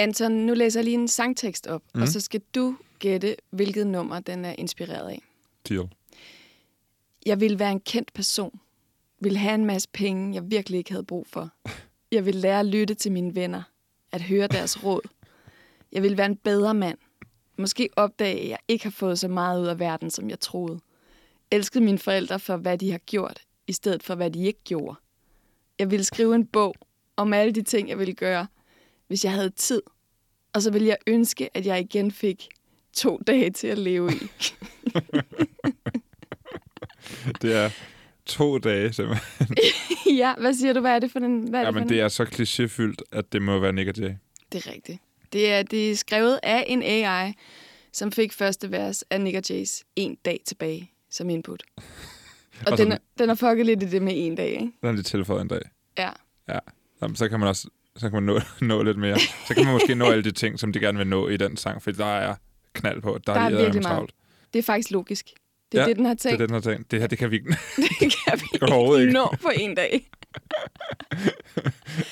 Anton, nu læser jeg lige en sangtekst op, mm. og Mhm. så skal du gætte, hvilket nummer den er inspireret af. Deal. Jeg ville være en kendt person. Ville have en masse penge, jeg virkelig ikke havde brug for. Jeg ville lære at lytte til mine venner. At høre deres råd. Jeg ville være en bedre mand. Måske opdage, at jeg ikke har fået så meget ud af verden, som jeg troede. Elskede mine forældre for, hvad de har gjort, i stedet for, hvad de ikke gjorde. Jeg ville skrive en bog om alle de ting, jeg ville gøre, hvis jeg havde tid. Og så ville jeg ønske, at jeg igen fik to dage til at leve i. Det er to dage, simpelthen. ja, hvad siger du? Hvad er det for en... Hvad er det, for Jamen, det er så klichéfyldt, at det må være Nick Jay. Det er rigtigt. Det er, det er skrevet af en AI, som fik første vers af Nick Jays en dag tilbage som input. Og, Og den, så- er, den har fucket lidt i det med en dag, ikke? Den har de tilføjet en dag. Ja. Ja. Jamen, så kan man også så kan man nå, nå lidt mere. Så kan man måske nå alle de ting, som de gerne vil nå i den sang, for der er knald på. Der, Der er virkelig meget. travlt. Det er faktisk logisk. Det er Ja, det, den har Det er tænkt. det, den har tænkt. Det her, det kan vi ikke. Det kan vi ikke ikke. nå på en dag.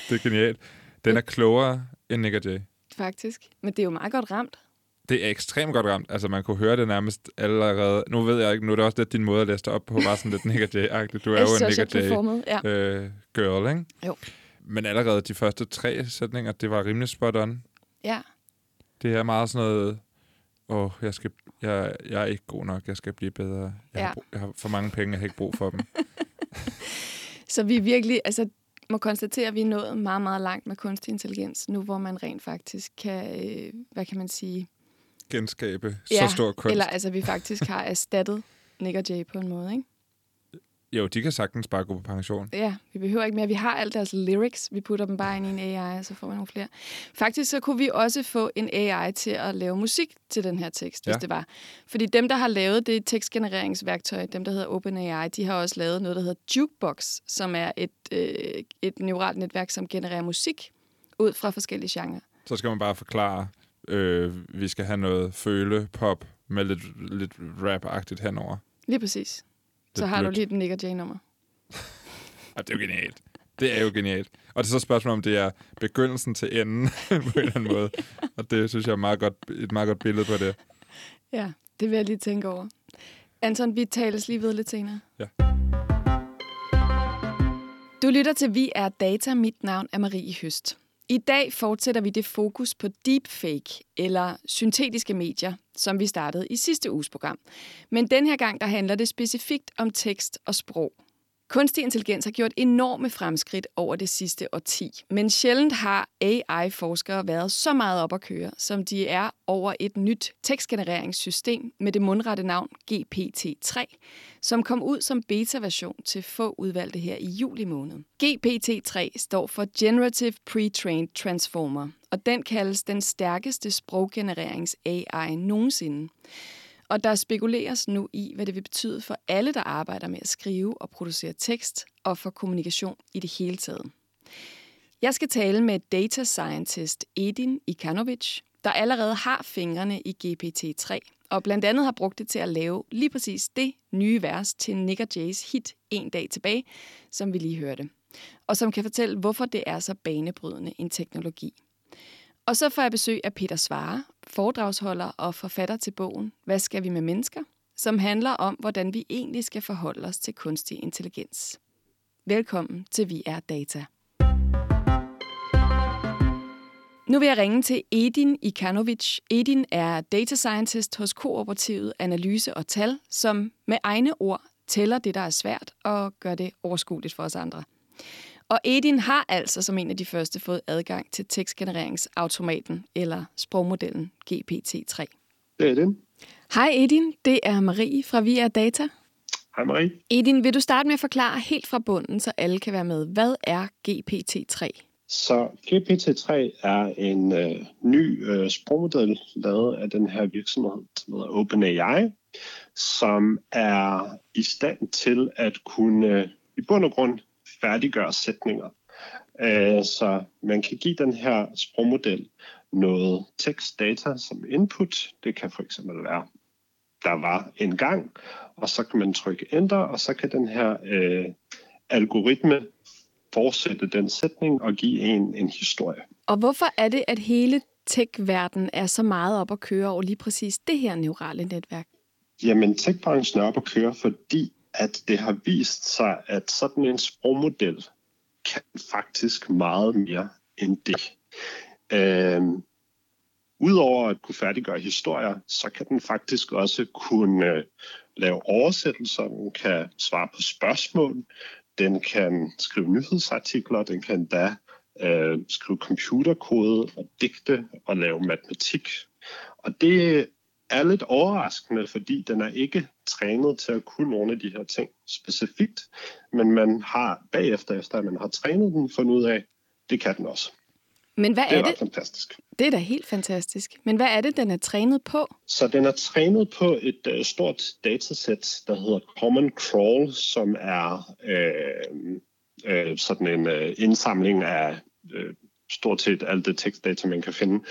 det er genialt. Den er klogere end Nick Jay. Faktisk. Men det er jo meget godt ramt. Det er ekstremt godt ramt. Altså, man kunne høre det nærmest allerede. Nu ved jeg ikke, nu er det også lidt din måde at læse op på, var sådan lidt Nick Jay-agtigt. Du er Jeg jo en Nick jeg og Jay performede. Ja. øh, girl, ikke? Jo. Men allerede de første tre sætninger, det var rimelig spot on. ja. Det er meget sådan noget, åh, oh, jeg, skal, jeg, jeg er ikke god nok, jeg skal blive bedre. Jeg, Ja. har, brug- jeg har for mange penge, jeg har ikke brug for dem. Så vi virkelig, altså, må konstatere, at vi er nået meget, meget langt med kunstig intelligens, nu hvor man rent faktisk kan, øh, hvad kan man sige, Genskabe Ja, så stor kunst. eller altså, vi faktisk har erstattet Nick og Jay på en måde, ikke? Jo, de kan sagtens bare gå på pension. Ja, vi behøver ikke mere. Vi har alle deres lyrics. Vi putter dem bare ind i en AI, og så får vi nogle flere. Faktisk så kunne vi også få en AI til at lave musik til den her tekst, ja. Hvis det var. Fordi dem, der har lavet det tekstgenereringsværktøj, dem, der hedder OpenAI, de har også lavet noget, der hedder Jukebox, som er et, øh, et neuralt netværk, som genererer musik ud fra forskellige genrer. Så skal man bare forklare, øh, vi skal have noget føle-pop med lidt, lidt rap-agtigt henover. Lige præcis. Så har du blødt. lige et Nick og Jay-nummer. Og det er jo genialt. Det er jo genialt. Og det er så et spørgsmål, om det er begyndelsen til enden på en eller anden måde. Og det synes jeg er meget godt, et meget godt billede på det. Ja, det vil jeg lige tænke over. Anton, vi tales lige ved lidt senere. Ja. Du lytter til Vi er Data. Mit navn er Marie Høst. I dag fortsætter vi det fokus på deepfake, eller syntetiske medier, som vi startede i sidste uges program. Men den her gang, der handler det specifikt om tekst og sprog. Kunstig intelligens har gjort enorme fremskridt over det sidste årti, men sjældent har AI-forskere været så meget op at køre, som de er over et nyt tekstgenereringssystem med det mundrette navn GPT-3, som kom ud som beta-version til få udvalgte her i juli måned. GPT-3 står for Generative Pre-trained Transformer, og den kaldes den stærkeste sproggenererings-AI nogensinde. Og der spekuleres nu i, hvad det vil betyde for alle, der arbejder med at skrive og producere tekst og for kommunikation i det hele taget. Jeg skal tale med data scientist Edin Ikanovic, der allerede har fingrene i GPT-3, og blandt andet har brugt det til at lave lige præcis det nye vers til Nick og Jays hit En dag tilbage, som vi lige hørte, og som kan fortælle, hvorfor det er så banebrydende en teknologi. Og så får jeg besøg af Peter Svare, foredragsholder og forfatter til bogen Hvad skal vi med mennesker?, som handler om, hvordan vi egentlig skal forholde os til kunstig intelligens. Velkommen til Vi er Data. Nu vil jeg ringe til Edin Ikanovic. Edin er data scientist hos Kooperativet Analyse og Tal, som med egne ord tæller det, der er svært, og gør det overskueligt for os andre. Og Edin har altså som en af de første fået adgang til tekstgenereringsautomaten, eller sprogmodellen GPT-3. Det er det. Hej Edin, det er Marie fra Vi er Data. Hej Marie. Edin, vil du starte med at forklare helt fra bunden, så alle kan være med. Hvad er GPT-3? Så GPT-3 er en øh, ny øh, sprogmodel lavet af den her virksomhed, som hedder OpenAI, som er i stand til at kunne øh, i bund og grund færdiggøre sætninger. Øh, så man kan give den her sprogmodel noget tekstdata som input. Det kan for eksempel være, der var en gang, og så kan man trykke enter, og så kan den her øh, algoritme fortsætte den sætning og give en en historie. Og hvorfor er det, at hele tech-verden er så meget op at køre over lige præcis det her neurale netværk? Jamen, tech-branchen er op at køre, fordi at det har vist sig, at sådan en sprogmodel kan faktisk meget mere end det. Øhm, Udover at kunne færdiggøre historier, så kan den faktisk også kunne øh, lave oversættelser, den kan svare på spørgsmål, den kan skrive nyhedsartikler, den kan da øh, skrive computerkode og digte og lave matematik. Og det er lidt overraskende, fordi den er ikke trænet til at kunne nogle af de her ting specifikt, men man har bagefter, efter at man har trænet den, fundet ud af, det kan den også. Men hvad det er, er det? fantastisk. Det er da helt fantastisk. Men hvad er det, den er trænet på? Så den er trænet på et uh, stort datasæt, der hedder Common Crawl, som er øh, øh, sådan en øh, indsamling af øh, stort set alt det tekstdata, man kan finde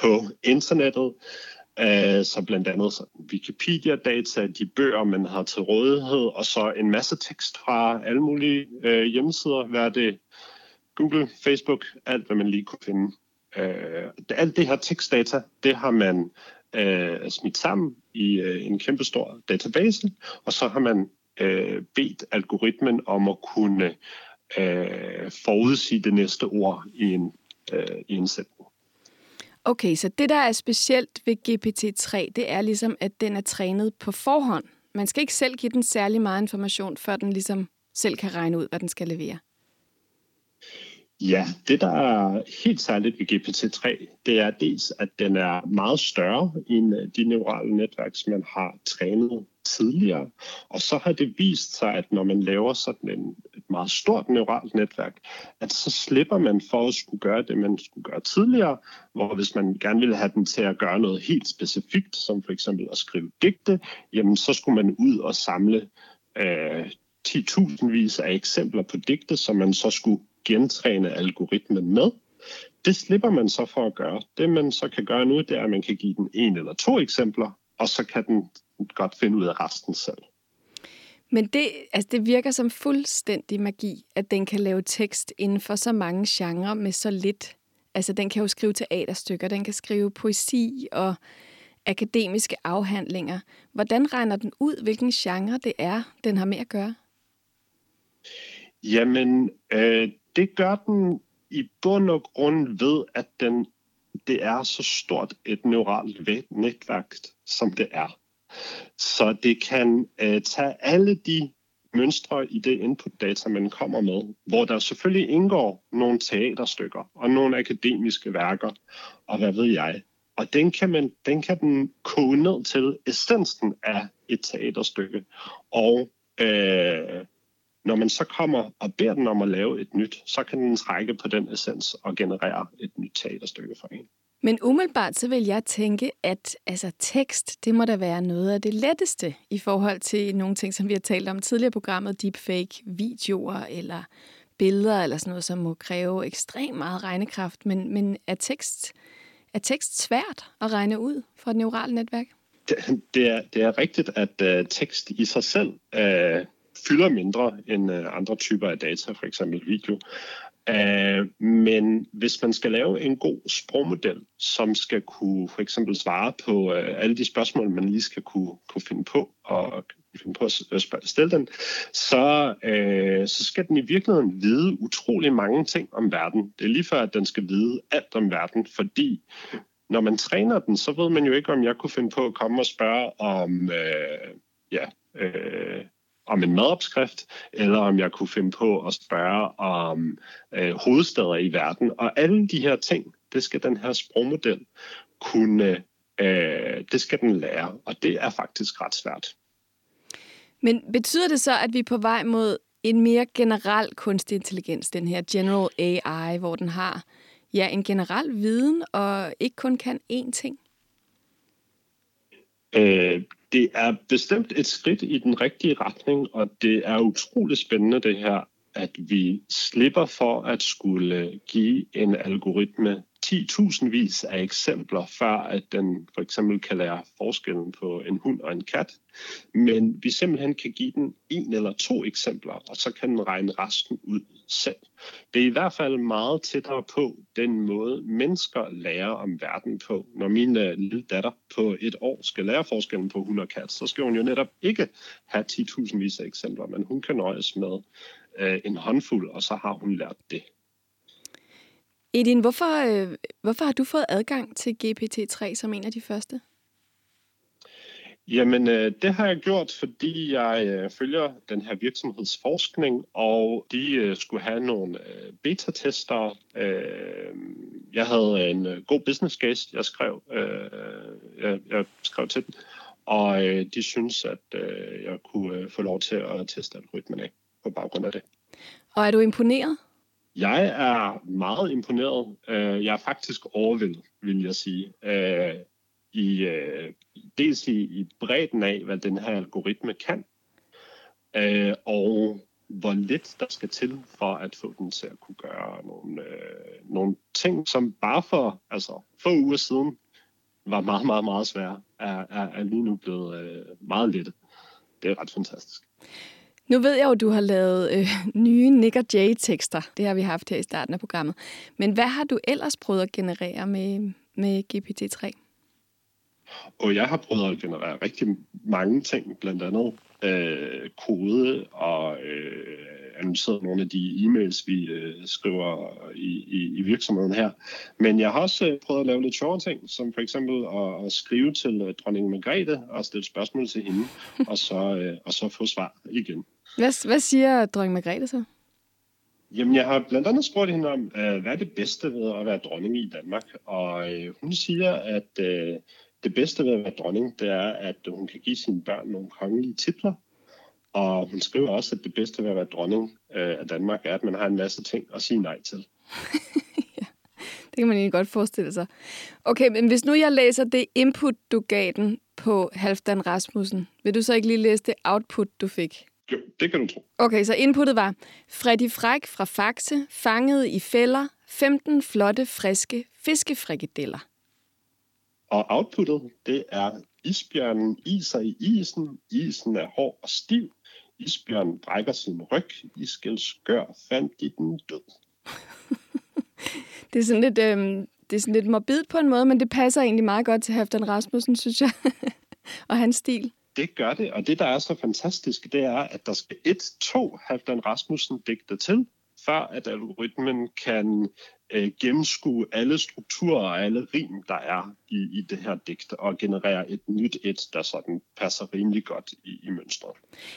på internettet. Øh, så blandt andet Wikipedia-data, de bøger, man har til rådighed, og så en masse tekst fra alle mulige øh, hjemmesider, hvad det Google, Facebook, alt hvad man lige kunne finde. Øh, alt det her tekstdata, det har man øh, smidt sammen i øh, en kæmpe stor database, og så har man øh, bedt algoritmen om at kunne øh, forudsige det næste ord i en, øh, i en sætning. Okay, så det, der er specielt ved GPT-3, det er ligesom, at den er trænet på forhånd. Man skal ikke selv give den særlig meget information, før den ligesom selv kan regne ud, hvad den skal levere. Ja, det der er helt særligt ved GPT-3, det er dels, at den er meget større end øh, de neurale netværk, som man har trænet tidligere. Og så har det vist sig, at når man laver sådan en, meget stort neuralt netværk, at så slipper man for at skulle gøre det, man skulle gøre tidligere, hvor hvis man gerne ville have den til at gøre noget helt specifikt, som for eksempel at skrive digte, jamen så skulle man ud og samle øh, 10.000 vis af eksempler på digte, som man så skulle gentræne algoritmen med. Det slipper man så for at gøre. Det man så kan gøre nu, det er, at man kan give den en eller to eksempler, og så kan den godt finde ud af resten selv. Men det, altså det virker som fuldstændig magi, at den kan lave tekst inden for så mange genrer med så lidt. Altså den kan jo skrive teaterstykker, den kan skrive poesi og akademiske afhandlinger. Hvordan regner den ud, hvilken genre det er, den har med at gøre? Jamen, øh, det gør den i bund og grund ved, at den, det er så stort et neuralt netværk, som det er. Så det kan øh, tage alle de mønstre i det input-data, man kommer med, hvor der selvfølgelig indgår nogle teaterstykker og nogle akademiske værker, og hvad ved jeg. Og den kan, man, den kan den koge ned til essensen af et teaterstykke. Og øh, når man så kommer og beder den om at lave et nyt, så kan den trække på den essens og generere et nyt teaterstykke for en. Men umiddelbart så vil jeg tænke, at altså, tekst, det må da være noget af det letteste i forhold til nogle ting, som vi har talt om tidligere i programmet, deepfake, videoer eller billeder eller sådan noget, som må kræve ekstremt meget regnekraft. Men, men er, tekst, er tekst svært at regne ud for et neuralt netværk? Det, det, er, det er rigtigt, at uh, tekst i sig selv uh, fylder mindre end uh, andre typer af data, for eksempel video. Uh, men hvis man skal lave en god sprogmodel, som skal kunne for eksempel svare på uh, alle de spørgsmål, man lige skal kunne, kunne finde på og finde på at stille den, så, uh, så skal den i virkeligheden vide utrolig mange ting om verden. Det er lige før, at den skal vide alt om verden, fordi når man træner den, så ved man jo ikke, om jeg kunne finde på at komme og spørge om, uh, ja, uh, om en madopskrift, eller om jeg kunne finde på at spørge om øh, hovedsteder i verden. Og alle de her ting, det skal den her sprogmodel kunne, øh, det skal den lære, og det er faktisk ret svært. Men betyder det så, at vi er på vej mod en mere generel kunstig intelligens, den her general AI, hvor den har ja, en generel viden og ikke kun kan én ting? Øh, det er bestemt et skridt i den rigtige retning, og det er utroligt spændende det her, at vi slipper for at skulle give en algoritme 10.000 vis af eksempler, før at den for eksempel kan lære forskellen på en hund og en kat. Men vi simpelthen kan give den en eller to eksempler, og så kan den regne resten ud selv. Det er i hvert fald meget tættere på den måde, mennesker lærer om verden på. Når min øh, lille datter på et år skal lære forskellen på hund og kat, så skal hun jo netop ikke have 10.000 vis af eksempler, men hun kan nøjes med øh, en håndfuld, og så har hun lært det. Edin, hvorfor, øh, hvorfor har du fået adgang til GPT-3 som en af de første? Jamen, øh, det har jeg gjort, fordi jeg øh, følger den her virksomheds forskning, og de øh, skulle have nogle øh, beta-tester. Øh, jeg havde en øh, god business case, jeg skrev, øh, jeg, jeg skrev til dem, og øh, de synes, at øh, jeg kunne øh, få lov til at teste algoritmen af på baggrund af det. Og er du imponeret? Jeg er meget imponeret. Øh, jeg er faktisk overvældet, vil jeg sige. Øh, I, øh, dels i, i bredden af, hvad den her algoritme kan, og hvor lidt der skal til for at få den til at kunne gøre nogle, nogle ting, som bare for altså, få uger siden var meget, meget, meget svære, er, er, er lige nu blevet meget lette. Det er ret fantastisk. Nu ved jeg jo, at du har lavet øh, nye Nick og Jay-tekster. Det har vi haft her i starten af programmet. Men hvad har du ellers prøvet at generere med, med GPT-3? Og jeg har prøvet at generere rigtig mange ting, blandt andet øh, kode og øh, analyseret nogle af de e-mails, vi øh, skriver i, i, i virksomheden her. Men jeg har også øh, prøvet at lave lidt sjove ting, som for eksempel at, at skrive til øh, dronning Margrethe og stille spørgsmål til hende, og så, øh, og så få svar igen. Hvad, hvad siger dronning Margrethe så? Jamen, jeg har blandt andet spurgt hende om, uh, hvad er det bedste ved at være dronning i Danmark? Og uh, hun siger, at uh, det bedste ved at være dronning, det er, at hun kan give sine børn nogle kongelige titler. Og hun skriver også, at det bedste ved at være dronning uh, af Danmark er, at man har en masse ting at sige nej til. ja, det kan man egentlig godt forestille sig. Okay, men hvis nu jeg læser det input, du gav den på Halfdan Rasmussen, vil du så ikke lige læse det output, du fik? Jo, det kan du tro. Okay, så inputtet var Freddy Fræk fra Faxe, fanget i fælder, 15 flotte, friske fiskefrikadeller. Og outputtet, det er isbjørnen iser i isen, isen er hård og stiv, isbjørnen brækker sin ryg, iskæld skør fandt i den død. det er sådan lidt... Øh, det er sådan lidt morbid på en måde, men det passer egentlig meget godt til Halfdan Rasmussen, synes jeg, og hans stil det gør det, og det, der er så fantastisk, det er, at der skal et, to Halvdan Rasmussen digte til, før at algoritmen kan øh, gennemskue alle strukturer og alle rim, der er i, i det her digt, og generere et nyt et, der sådan passer rimelig godt i, i mønstret.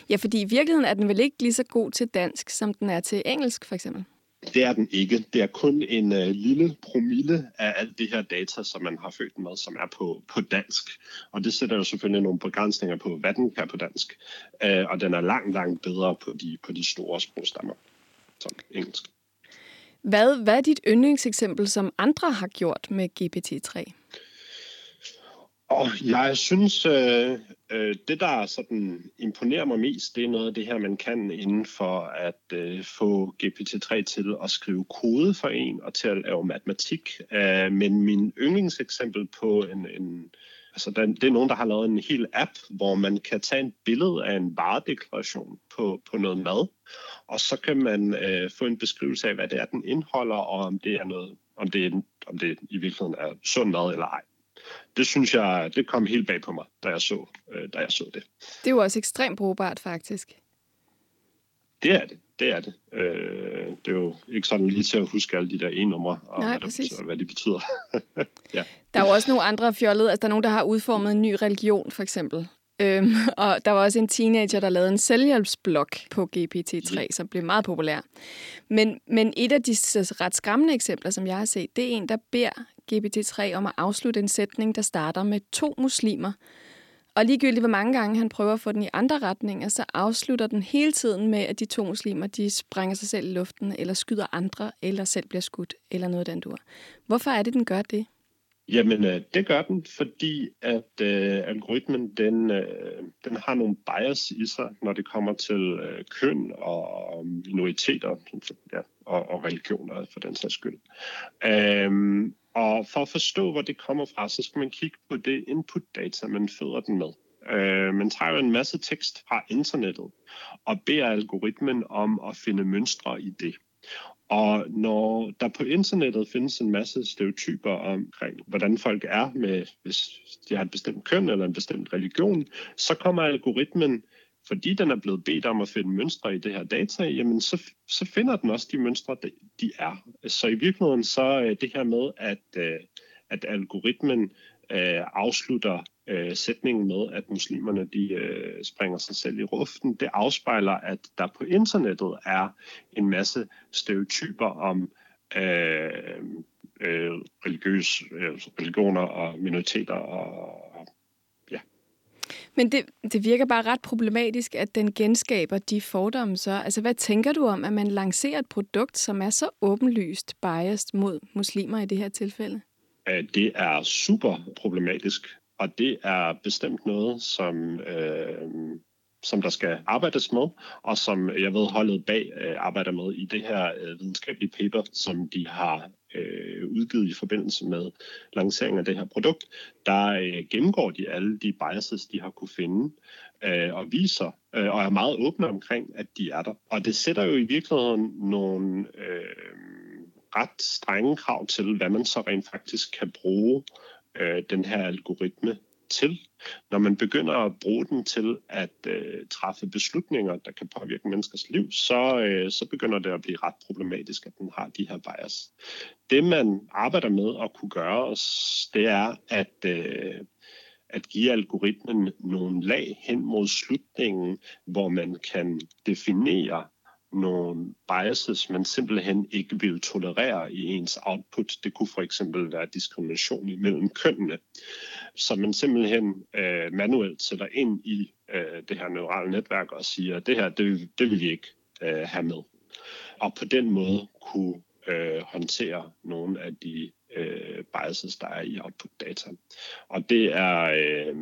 Ja, fordi i virkeligheden er den vel ikke lige så god til dansk, som den er til engelsk, for eksempel? Det er den ikke. Det er kun en øh, lille promille af alt det her data, som man har født med, som er på, på dansk. Og det sætter jo selvfølgelig nogle begrænsninger på, hvad den kan på dansk. Øh, og den er langt, langt bedre på de, på de store sprogstammer, som engelsk. Hvad, hvad er dit yndlingseksempel, som andre har gjort med GPT-3? Og jeg synes, øh, øh, det der sådan imponerer mig mest, det er noget af det her, man kan inden for at øh, få GPT-3 til at skrive kode for en og til at lave matematik. Øh, men min yndlingseksempel på en, en altså den, det er nogen, der har lavet en hel app, hvor man kan tage et billede af en varedeklaration på, på noget mad, og så kan man øh, få en beskrivelse af, hvad det er, den indeholder, og om det er noget, om det, om det i virkeligheden er sund mad eller ej det synes jeg, det kom helt bag på mig, da jeg så, øh, da jeg så det. Det er jo også ekstremt brugbart, faktisk. Det er det. Det er det. Øh, det er jo ikke sådan lige til at huske alle de der e-numre, og Nej, hvad, betyder, hvad de betyder. ja. Der er jo også nogle andre fjollede. Altså, der er nogen, der har udformet en ny religion, for eksempel. Øhm, og der var også en teenager, der lavede en selvhjælpsblog på GPT-3, ja. som blev meget populær. Men, men et af de ret skræmmende eksempler, som jeg har set, det er en, der beder GPT-3 om at afslutte en sætning, der starter med to muslimer. Og ligegyldigt hvor mange gange han prøver at få den i andre retninger, så afslutter den hele tiden med, at de to muslimer de sprænger sig selv i luften, eller skyder andre, eller selv bliver skudt, eller noget den dur. Hvorfor er det, den gør det? Jamen, øh, det gør den, fordi at øh, algoritmen den, øh, den har nogle bias i sig, når det kommer til øh, køn og minoriteter ja, og, og religioner for den sags skyld. Øhm, Og for at forstå, hvor det kommer fra, så skal man kigge på det input data, man føder den med. Øh, man tager jo en masse tekst fra internettet og beder algoritmen om at finde mønstre i det. Og når der på internettet findes en masse stereotyper omkring, hvordan folk er, med, hvis de har et bestemt køn eller en bestemt religion, så kommer algoritmen, fordi den er blevet bedt om at finde mønstre i det her data, jamen så, så finder den også de mønstre, de er. Så i virkeligheden så øh, det her med, at, øh, at algoritmen øh, afslutter øh, sætningen med, at muslimerne de øh, springer sig selv i ruften. Det afspejler, at der på internettet er en masse stereotyper om øh, øh, religiøs, øh, religioner og minoriteter og ja. Men det, det virker bare ret problematisk, at den genskaber de fordomme så. Altså, hvad tænker du om, at man lancerer et produkt, som er så åbenlyst biased mod muslimer i det her tilfælde? Det er super problematisk, og det er bestemt noget, som, øh, som der skal arbejdes med, og som jeg ved holdet bag øh, arbejder med i det her øh, videnskabelige paper, som de har øh, udgivet i forbindelse med lanceringen af det her produkt. Der øh, gennemgår de alle de biases, de har kunne finde, øh, og viser, øh, og er meget åbne omkring, at de er der. Og det sætter jo i virkeligheden nogle... Øh, ret strenge krav til, hvad man så rent faktisk kan bruge øh, den her algoritme til. Når man begynder at bruge den til at øh, træffe beslutninger, der kan påvirke menneskers liv, så, øh, så begynder det at blive ret problematisk, at den har de her bias. Det man arbejder med at kunne gøre, det er at, øh, at give algoritmen nogle lag hen mod slutningen, hvor man kan definere nogle biases, man simpelthen ikke vil tolerere i ens output. Det kunne for eksempel være diskrimination imellem kønnene, så man simpelthen øh, manuelt sætter ind i øh, det her neurale netværk og siger, at det her, det, det vil vi ikke øh, have med. Og på den måde kunne øh, håndtere nogle af de øh, biases, der er i output data. Og det er øh,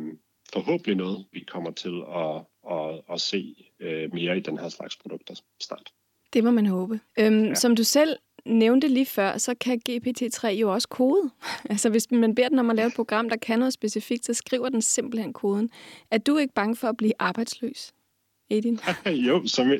forhåbentlig noget, vi kommer til at at, at se øh, mere i den her slags produkter snart. Det må man håbe. Øhm, ja. Som du selv nævnte lige før, så kan GPT-3 jo også kode. altså hvis man beder den om at lave et program, der kan noget specifikt, så skriver den simpelthen koden. Er du ikke bange for at blive arbejdsløs? Edin? jo, som,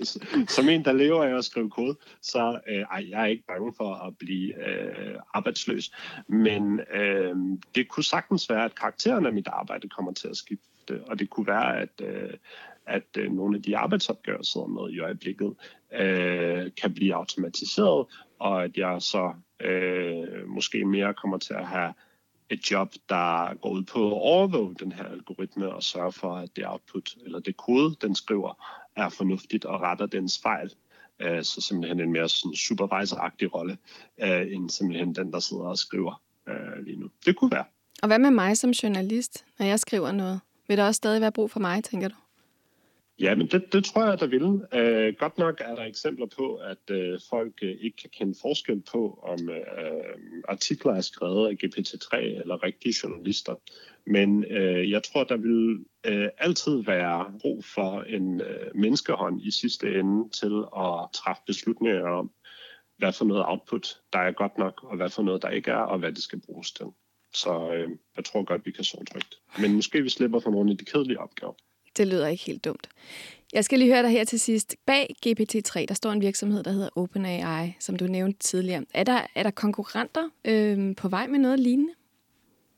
som en, der lever af at skrive kode, så øh, ej, jeg er ikke bange for at blive øh, arbejdsløs. Men øh, det kunne sagtens være, at karakteren af mit arbejde kommer til at skifte, og det kunne være, at, øh, at øh, nogle af de arbejdsopgaver, sidder med i øjeblikket, øh, kan blive automatiseret, og at jeg så øh, måske mere kommer til at have et job, der går ud på at overvåge den her algoritme og sørge for, at det output eller det kode, den skriver, er fornuftigt og retter dens fejl. Øh, så simpelthen en mere sådan supervisor-agtig rolle, øh, end simpelthen den, der sidder og skriver øh, lige nu. Det kunne være. Og hvad med mig som journalist, når jeg skriver noget? Vil der også stadig være brug for mig, tænker du? Ja, men det, det tror jeg, der vil. Uh, godt nok er der eksempler på, at uh, folk uh, ikke kan kende forskel på, om uh, artikler er skrevet af GPT-3 eller rigtige journalister. Men uh, jeg tror, der vil uh, altid være brug for en uh, menneskehånd i sidste ende til at træffe beslutninger om, hvad for noget output der er godt nok, og hvad for noget der ikke er, og hvad det skal bruges til. Så øh, jeg tror godt, vi kan sove trygt. Men måske vi slipper for nogle af de kedelige opgaver. Det lyder ikke helt dumt. Jeg skal lige høre dig her til sidst. Bag GPT-3, der står en virksomhed, der hedder OpenAI, som du nævnte tidligere. Er der, er der konkurrenter øh, på vej med noget lignende?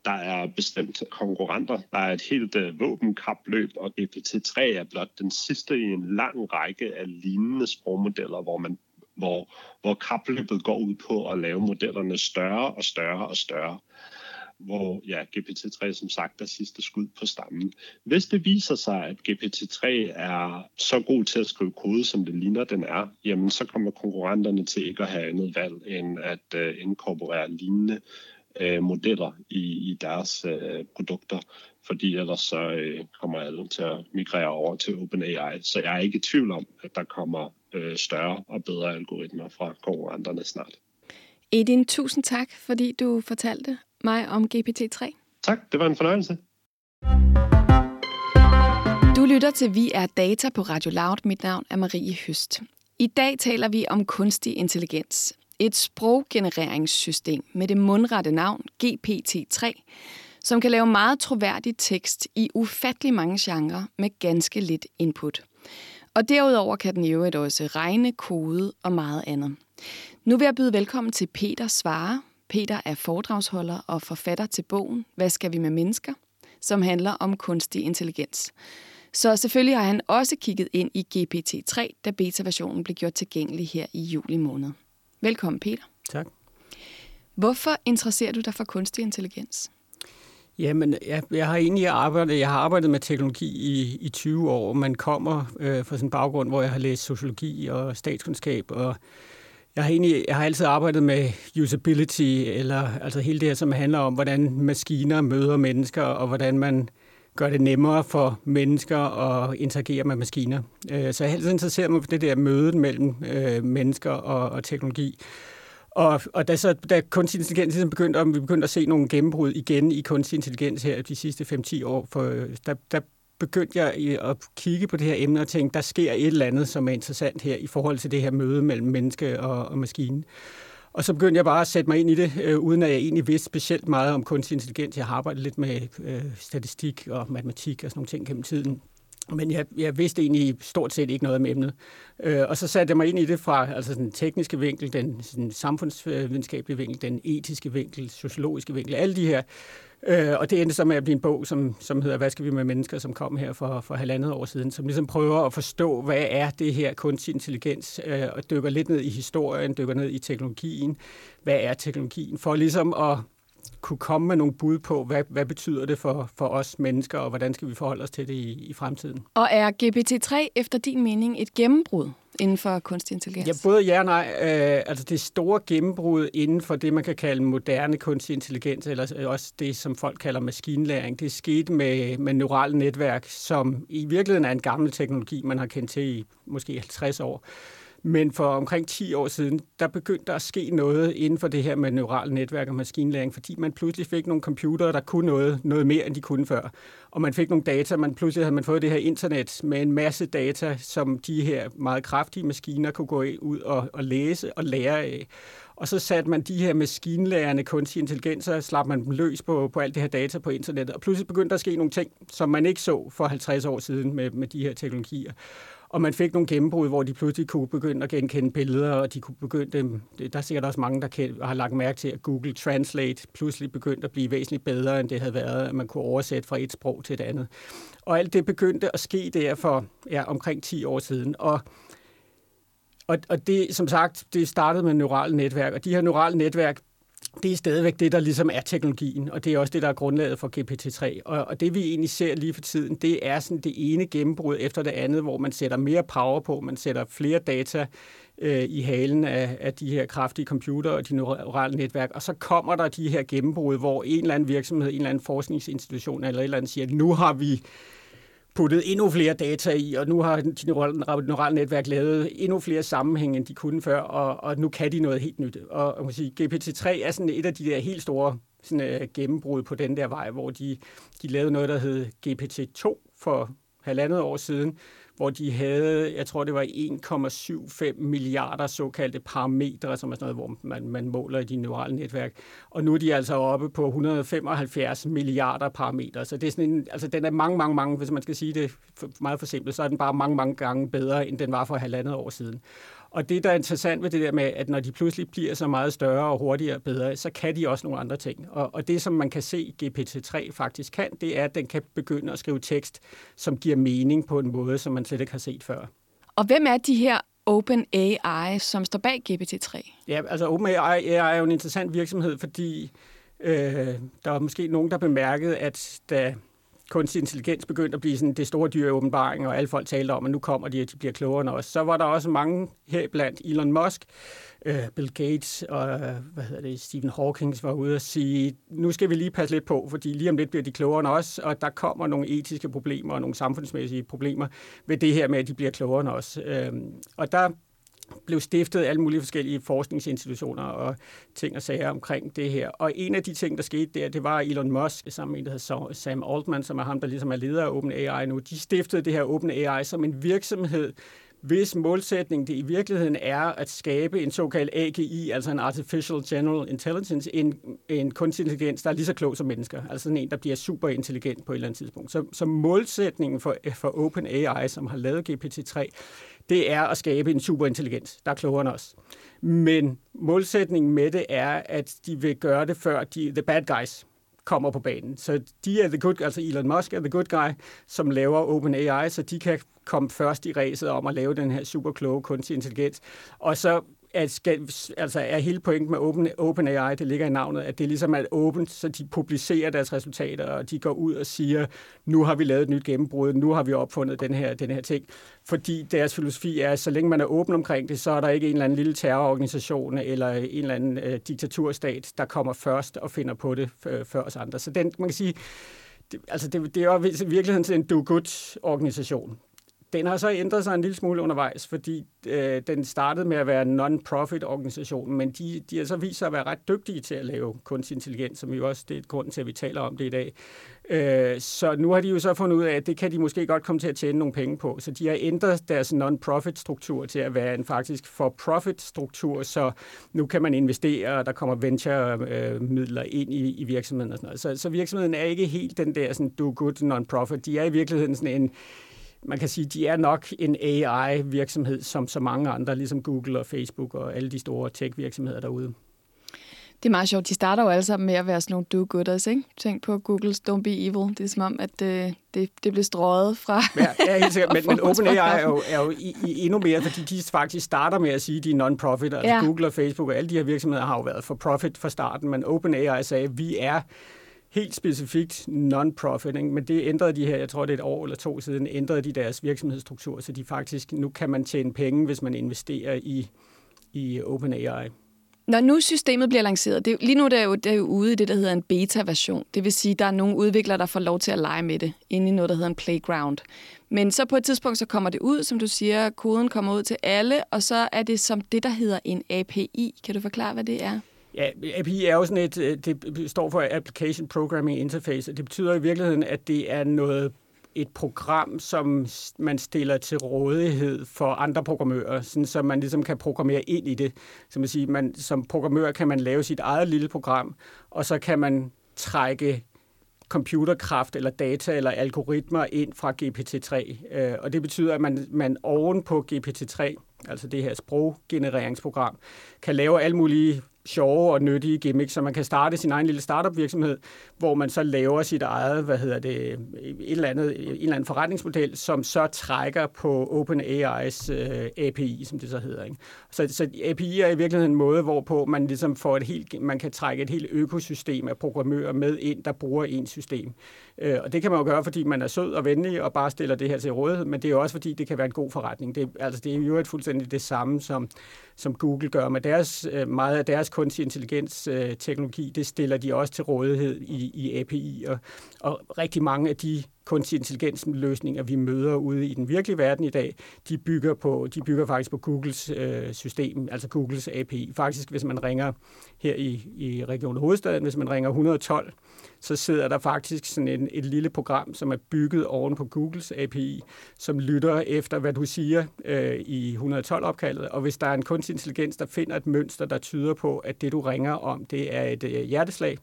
Der er bestemt konkurrenter. Der er et helt øh, våbenkapløb, og GPT-3 er blot den sidste i en lang række af lignende sprogmodeller, hvor man hvor, hvor kapløbet går ud på at lave modellerne større og større og større hvor ja, GPT-3 som sagt er sidste skud på stammen. Hvis det viser sig, at GPT-3 er så god til at skrive kode, som det ligner, den er, jamen så kommer konkurrenterne til ikke at have andet valg end at uh, inkorporere lignende uh, modeller i, i deres uh, produkter, fordi ellers så uh, kommer alle til at migrere over til OpenAI. Så jeg er ikke i tvivl om, at der kommer uh, større og bedre algoritmer fra konkurrenterne snart. Edin, tusind tak, fordi du fortalte mig om GPT-3. Tak, det var en fornøjelse. Du lytter til Vi er Data på Radio Loud. Mit navn er Marie Høst. I dag taler vi om kunstig intelligens. Et sproggenereringssystem med det mundrette navn GPT-3, som kan lave meget troværdig tekst i ufattelig mange genrer med ganske lidt input. Og derudover kan den i øvrigt også regne, kode og meget andet. Nu vil jeg byde velkommen til Peter Svare. Peter er foredragsholder og forfatter til bogen Hvad skal vi med mennesker? som handler om kunstig intelligens. Så selvfølgelig har han også kigget ind i GPT-3, da beta-versionen blev gjort tilgængelig her i juli måned. Velkommen, Peter. Tak. Hvorfor interesserer du dig for kunstig intelligens? Jamen, jeg, jeg har egentlig arbejdet, jeg har arbejdet med teknologi i, i 20 år. Man kommer øh, fra sådan en baggrund, hvor jeg har læst sociologi og statskundskab, og jeg har, egentlig, jeg har altid arbejdet med usability, eller altså hele det her, som handler om, hvordan maskiner møder mennesker, og hvordan man gør det nemmere for mennesker at interagere med maskiner. Øh, så jeg er altid interesseret mig for det der møde mellem øh, mennesker og, og teknologi. Og, og da, så, da kunstig intelligens ligesom begyndte, om vi begyndte at se nogle gennembrud igen i kunstig intelligens her de sidste 5-10 år, for øh, der, der begyndte jeg at kigge på det her emne og tænke, der sker et eller andet, som er interessant her i forhold til det her møde mellem menneske og, og maskine. Og så begyndte jeg bare at sætte mig ind i det, øh, uden at jeg egentlig vidste specielt meget om kunstig intelligens. Jeg har arbejdet lidt med øh, statistik og matematik og sådan nogle ting gennem tiden. Men jeg, jeg vidste egentlig stort set ikke noget om emnet. Øh, og så satte jeg mig ind i det fra altså den tekniske vinkel, den sådan samfundsvidenskabelige vinkel, den etiske vinkel, sociologiske vinkel, alle de her. Øh, og det endte så med at blive en bog, som, som hedder Hvad skal vi med mennesker, som kom her for, for halvandet år siden, som ligesom prøver at forstå, hvad er det her kunstig intelligens, øh, og dykker lidt ned i historien, dykker ned i teknologien. Hvad er teknologien? For ligesom at kunne komme med nogle bud på, hvad, hvad betyder det for, for os mennesker, og hvordan skal vi forholde os til det i, i fremtiden. Og er GPT-3 efter din mening et gennembrud inden for kunstig intelligens? Ja, både ja og nej. Øh, altså det store gennembrud inden for det, man kan kalde moderne kunstig intelligens, eller også det, som folk kalder maskinlæring, det er sket med, med neurale netværk, som i virkeligheden er en gammel teknologi, man har kendt til i måske 50 år. Men for omkring 10 år siden, der begyndte der at ske noget inden for det her med neurale netværk og maskinlæring, fordi man pludselig fik nogle computere, der kunne noget, noget mere, end de kunne før. Og man fik nogle data, man pludselig havde man fået det her internet med en masse data, som de her meget kraftige maskiner kunne gå ud og, og læse og lære af. Og så satte man de her maskinlærende kunstige intelligenser, og slap man dem løs på, på alt det her data på internettet. Og pludselig begyndte der at ske nogle ting, som man ikke så for 50 år siden med, med de her teknologier. Og man fik nogle gennembrud, hvor de pludselig kunne begynde at genkende billeder, og de kunne begynde, øhm, der er sikkert også mange, der har lagt mærke til, at Google Translate pludselig begyndte at blive væsentligt bedre, end det havde været, at man kunne oversætte fra et sprog til et andet. Og alt det begyndte at ske der for ja, omkring 10 år siden. Og og, og det, som sagt, det startede med neurale netværk, og de her neurale netværk det er stadigvæk det, der ligesom er teknologien, og det er også det, der er grundlaget for GPT-3. Og, og det vi egentlig ser lige for tiden, det er sådan det ene gennembrud efter det andet, hvor man sætter mere power på, man sætter flere data øh, i halen af, af de her kraftige computer og de neurale netværk, og så kommer der de her gennembrud, hvor en eller anden virksomhed, en eller anden forskningsinstitution eller et eller andet siger, nu har vi puttet endnu flere data i, og nu har de neurale netværk lavet endnu flere sammenhænge, end de kunne før, og, og nu kan de noget helt nyt. Og man kan sige, GPT-3 er sådan et af de der helt store sådan, uh, gennembrud på den der vej, hvor de, de lavede noget, der hed GPT-2 for halvandet år siden, hvor de havde, jeg tror det var 1,75 milliarder såkaldte parametre, som er sådan noget, hvor man, man måler i de neurale netværk. Og nu er de altså oppe på 175 milliarder parametre. Så det er sådan en, altså den er mange, mange, mange, hvis man skal sige det meget for simpelt, så er den bare mange, mange gange bedre, end den var for halvandet år siden. Og det, der er interessant ved det der med, at når de pludselig bliver så meget større og hurtigere og bedre, så kan de også nogle andre ting. Og, og det, som man kan se GPT-3 faktisk kan, det er, at den kan begynde at skrive tekst, som giver mening på en måde, som man slet ikke har set før. Og hvem er de her OpenAI, som står bag GPT-3? Ja, altså OpenAI er jo en interessant virksomhed, fordi øh, der var måske nogen, der bemærkede, at da kunstig intelligens begyndte at blive sådan det store dyr åbenbaring, og alle folk talte om, at nu kommer de, at de bliver klogere end os. Så var der også mange her blandt Elon Musk, uh, Bill Gates og øh, hvad hedder det, Stephen Hawking var ude og sige, nu skal vi lige passe lidt på, fordi lige om lidt bliver de klogere end os, og der kommer nogle etiske problemer og nogle samfundsmæssige problemer ved det her med, at de bliver klogere end os. Øhm, og der blev stiftet alle mulige forskellige forskningsinstitutioner og ting og sager omkring det her. Og en af de ting, der skete der, det var Elon Musk sammen med en, der hedder Sam Altman, som er ham, der ligesom er leder af OpenAI nu. De stiftede det her OpenAI som en virksomhed hvis målsætning det i virkeligheden er at skabe en såkaldt AGI, altså en Artificial General Intelligence, en, en kunstig intelligens, der er lige så klog som mennesker, altså sådan en, der bliver super intelligent på et eller andet tidspunkt. Så, så målsætningen for, for OpenAI, som har lavet GPT-3, det er at skabe en superintelligens, der er klogere end os. Men målsætningen med det er, at de vil gøre det før de, the bad guys, kommer på banen. Så de er the good, altså Elon Musk er the good guy, som laver OpenAI, så de kan komme først i ræset om at lave den her super kloge kunstig intelligens. Og så at skal, altså er hele pointen med Open, OpenAI, det ligger i navnet, at det ligesom er åbent, så de publicerer deres resultater, og de går ud og siger, nu har vi lavet et nyt gennembrud, nu har vi opfundet den her, den her ting. Fordi deres filosofi er, at så længe man er åben omkring det, så er der ikke en eller anden lille terrororganisation eller en eller anden øh, diktaturstat, der kommer først og finder på det øh, før os andre. Så den, man kan sige, det, altså det, det er jo i virkeligheden en do-good-organisation. Den har så ændret sig en lille smule undervejs, fordi øh, den startede med at være en non-profit organisation, men de, de har så vist sig at være ret dygtige til at lave kunstig intelligens, som jo også det er grund til, at vi taler om det i dag. Øh, så nu har de jo så fundet ud af, at det kan de måske godt komme til at tjene nogle penge på. Så de har ændret deres non-profit struktur til at være en faktisk for-profit struktur, så nu kan man investere, og der kommer venture-midler øh, ind i, i virksomheden og sådan noget. Så, så virksomheden er ikke helt den der sådan do-good non-profit. De er i virkeligheden sådan en man kan sige, de er nok en AI-virksomhed, som så mange andre, ligesom Google og Facebook og alle de store tech-virksomheder derude. Det er meget sjovt. De starter jo alle sammen med at være sådan nogle do-gooders, ikke? Tænk på Google's Don't Be Evil. Det er som om, at øh, det, det blev strøget fra... Ja, ja helt sikkert. Men, men OpenAI er jo, er jo i, i endnu mere, fordi de faktisk starter med at sige, at de er non-profit. Altså ja. Google og Facebook og alle de her virksomheder har jo været for profit fra starten, men OpenAI sagde, at vi er helt specifikt non-profit, ikke? men det ændrede de her, jeg tror det er et år eller to siden, ændrede de deres virksomhedsstruktur, så de faktisk, nu kan man tjene penge, hvis man investerer i, i OpenAI. Når nu systemet bliver lanceret, det, lige nu det er jo, det er jo ude i det, der hedder en beta-version. Det vil sige, at der er nogle udviklere, der får lov til at lege med det, inde i noget, der hedder en playground. Men så på et tidspunkt, så kommer det ud, som du siger, koden kommer ud til alle, og så er det som det, der hedder en API. Kan du forklare, hvad det er? Ja, API er jo sådan et, øh, det står for Application Programming Interface, og det betyder i virkeligheden, at det er noget et program, som man stiller til rådighed for andre programmører, sådan, så man ligesom kan programmere ind i det. Så man siger, man, som programmør kan man lave sit eget lille program, og så kan man trække computerkraft eller data eller algoritmer ind fra GPT-3. Øh, og det betyder, at man, man oven på GPT-3, altså det her sproggenereringsprogram, kan lave alle mulige sjove og nyttige gimmicks, så man kan starte sin egen lille startup virksomhed, hvor man så laver sit eget, hvad hedder det, et eller andet, en eller anden forretningsmodel, som så trækker på OpenAI's øh, API, som det så hedder. Ikke? Så, så API er i virkeligheden en måde, hvorpå man ligesom får et helt, man kan trække et helt økosystem af programmører med ind, der bruger ens system. Øh, og det kan man jo gøre, fordi man er sød og venlig og bare stiller det her til rådighed, men det er jo også, fordi det kan være en god forretning. Det, altså, det er jo et fuldstændig det samme, som, som Google gør med deres, øh, meget af deres kunstig intelligens-teknologi, øh, det stiller de også til rådighed i, i API, og, og rigtig mange af de kunstig intelligens løsninger, vi møder ude i den virkelige verden i dag, de bygger, på, de bygger faktisk på Googles øh, system, altså Googles API. Faktisk, hvis man ringer her i, i Region Hovedstaden, hvis man ringer 112, så sidder der faktisk sådan en, et lille program, som er bygget oven på Googles API, som lytter efter, hvad du siger øh, i 112-opkaldet. Og hvis der er en kunstig intelligens, der finder et mønster, der tyder på, at det, du ringer om, det er et øh, hjerteslag,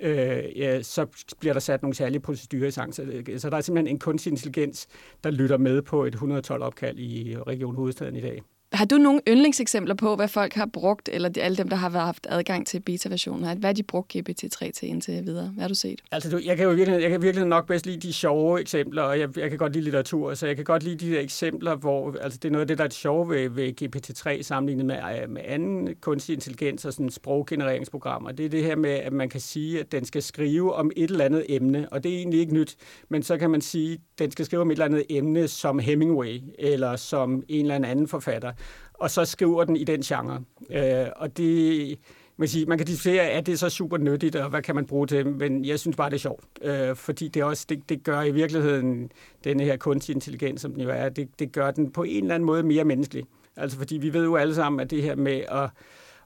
øh, ja, så bliver der sat nogle særlige procedurer i sang. Så, øh, så der er simpelthen en kunstig intelligens, der lytter med på et 112-opkald i Region Hovedstaden i dag. Har du nogle yndlingseksempler på, hvad folk har brugt, eller alle dem, der har haft adgang til beta-versionen? Hvad har de brugt GPT-3 til indtil videre? Hvad har du set? Altså, du, jeg kan jo virkelig, jeg kan virkelig nok bedst lide de sjove eksempler, og jeg, jeg kan godt lide litteratur, så jeg kan godt lide de der eksempler, hvor altså, det er noget af det, der er sjove ved, ved GPT-3 sammenlignet med, øh, med anden kunstig intelligens og sådan sproggenereringsprogrammer. Det er det her med, at man kan sige, at den skal skrive om et eller andet emne, og det er egentlig ikke nyt, men så kan man sige, at den skal skrive om et eller andet emne som Hemingway, eller som en eller anden forfatter og så skriver den i den genre. Øh, og det, man, sige, man kan diskutere, er det så super nyttigt, og hvad kan man bruge til men jeg synes bare, det er sjovt. Øh, fordi det, også, det, det gør i virkeligheden denne her kunstig intelligens, som den jo er, det, det gør den på en eller anden måde mere menneskelig. Altså fordi vi ved jo alle sammen, at det her med at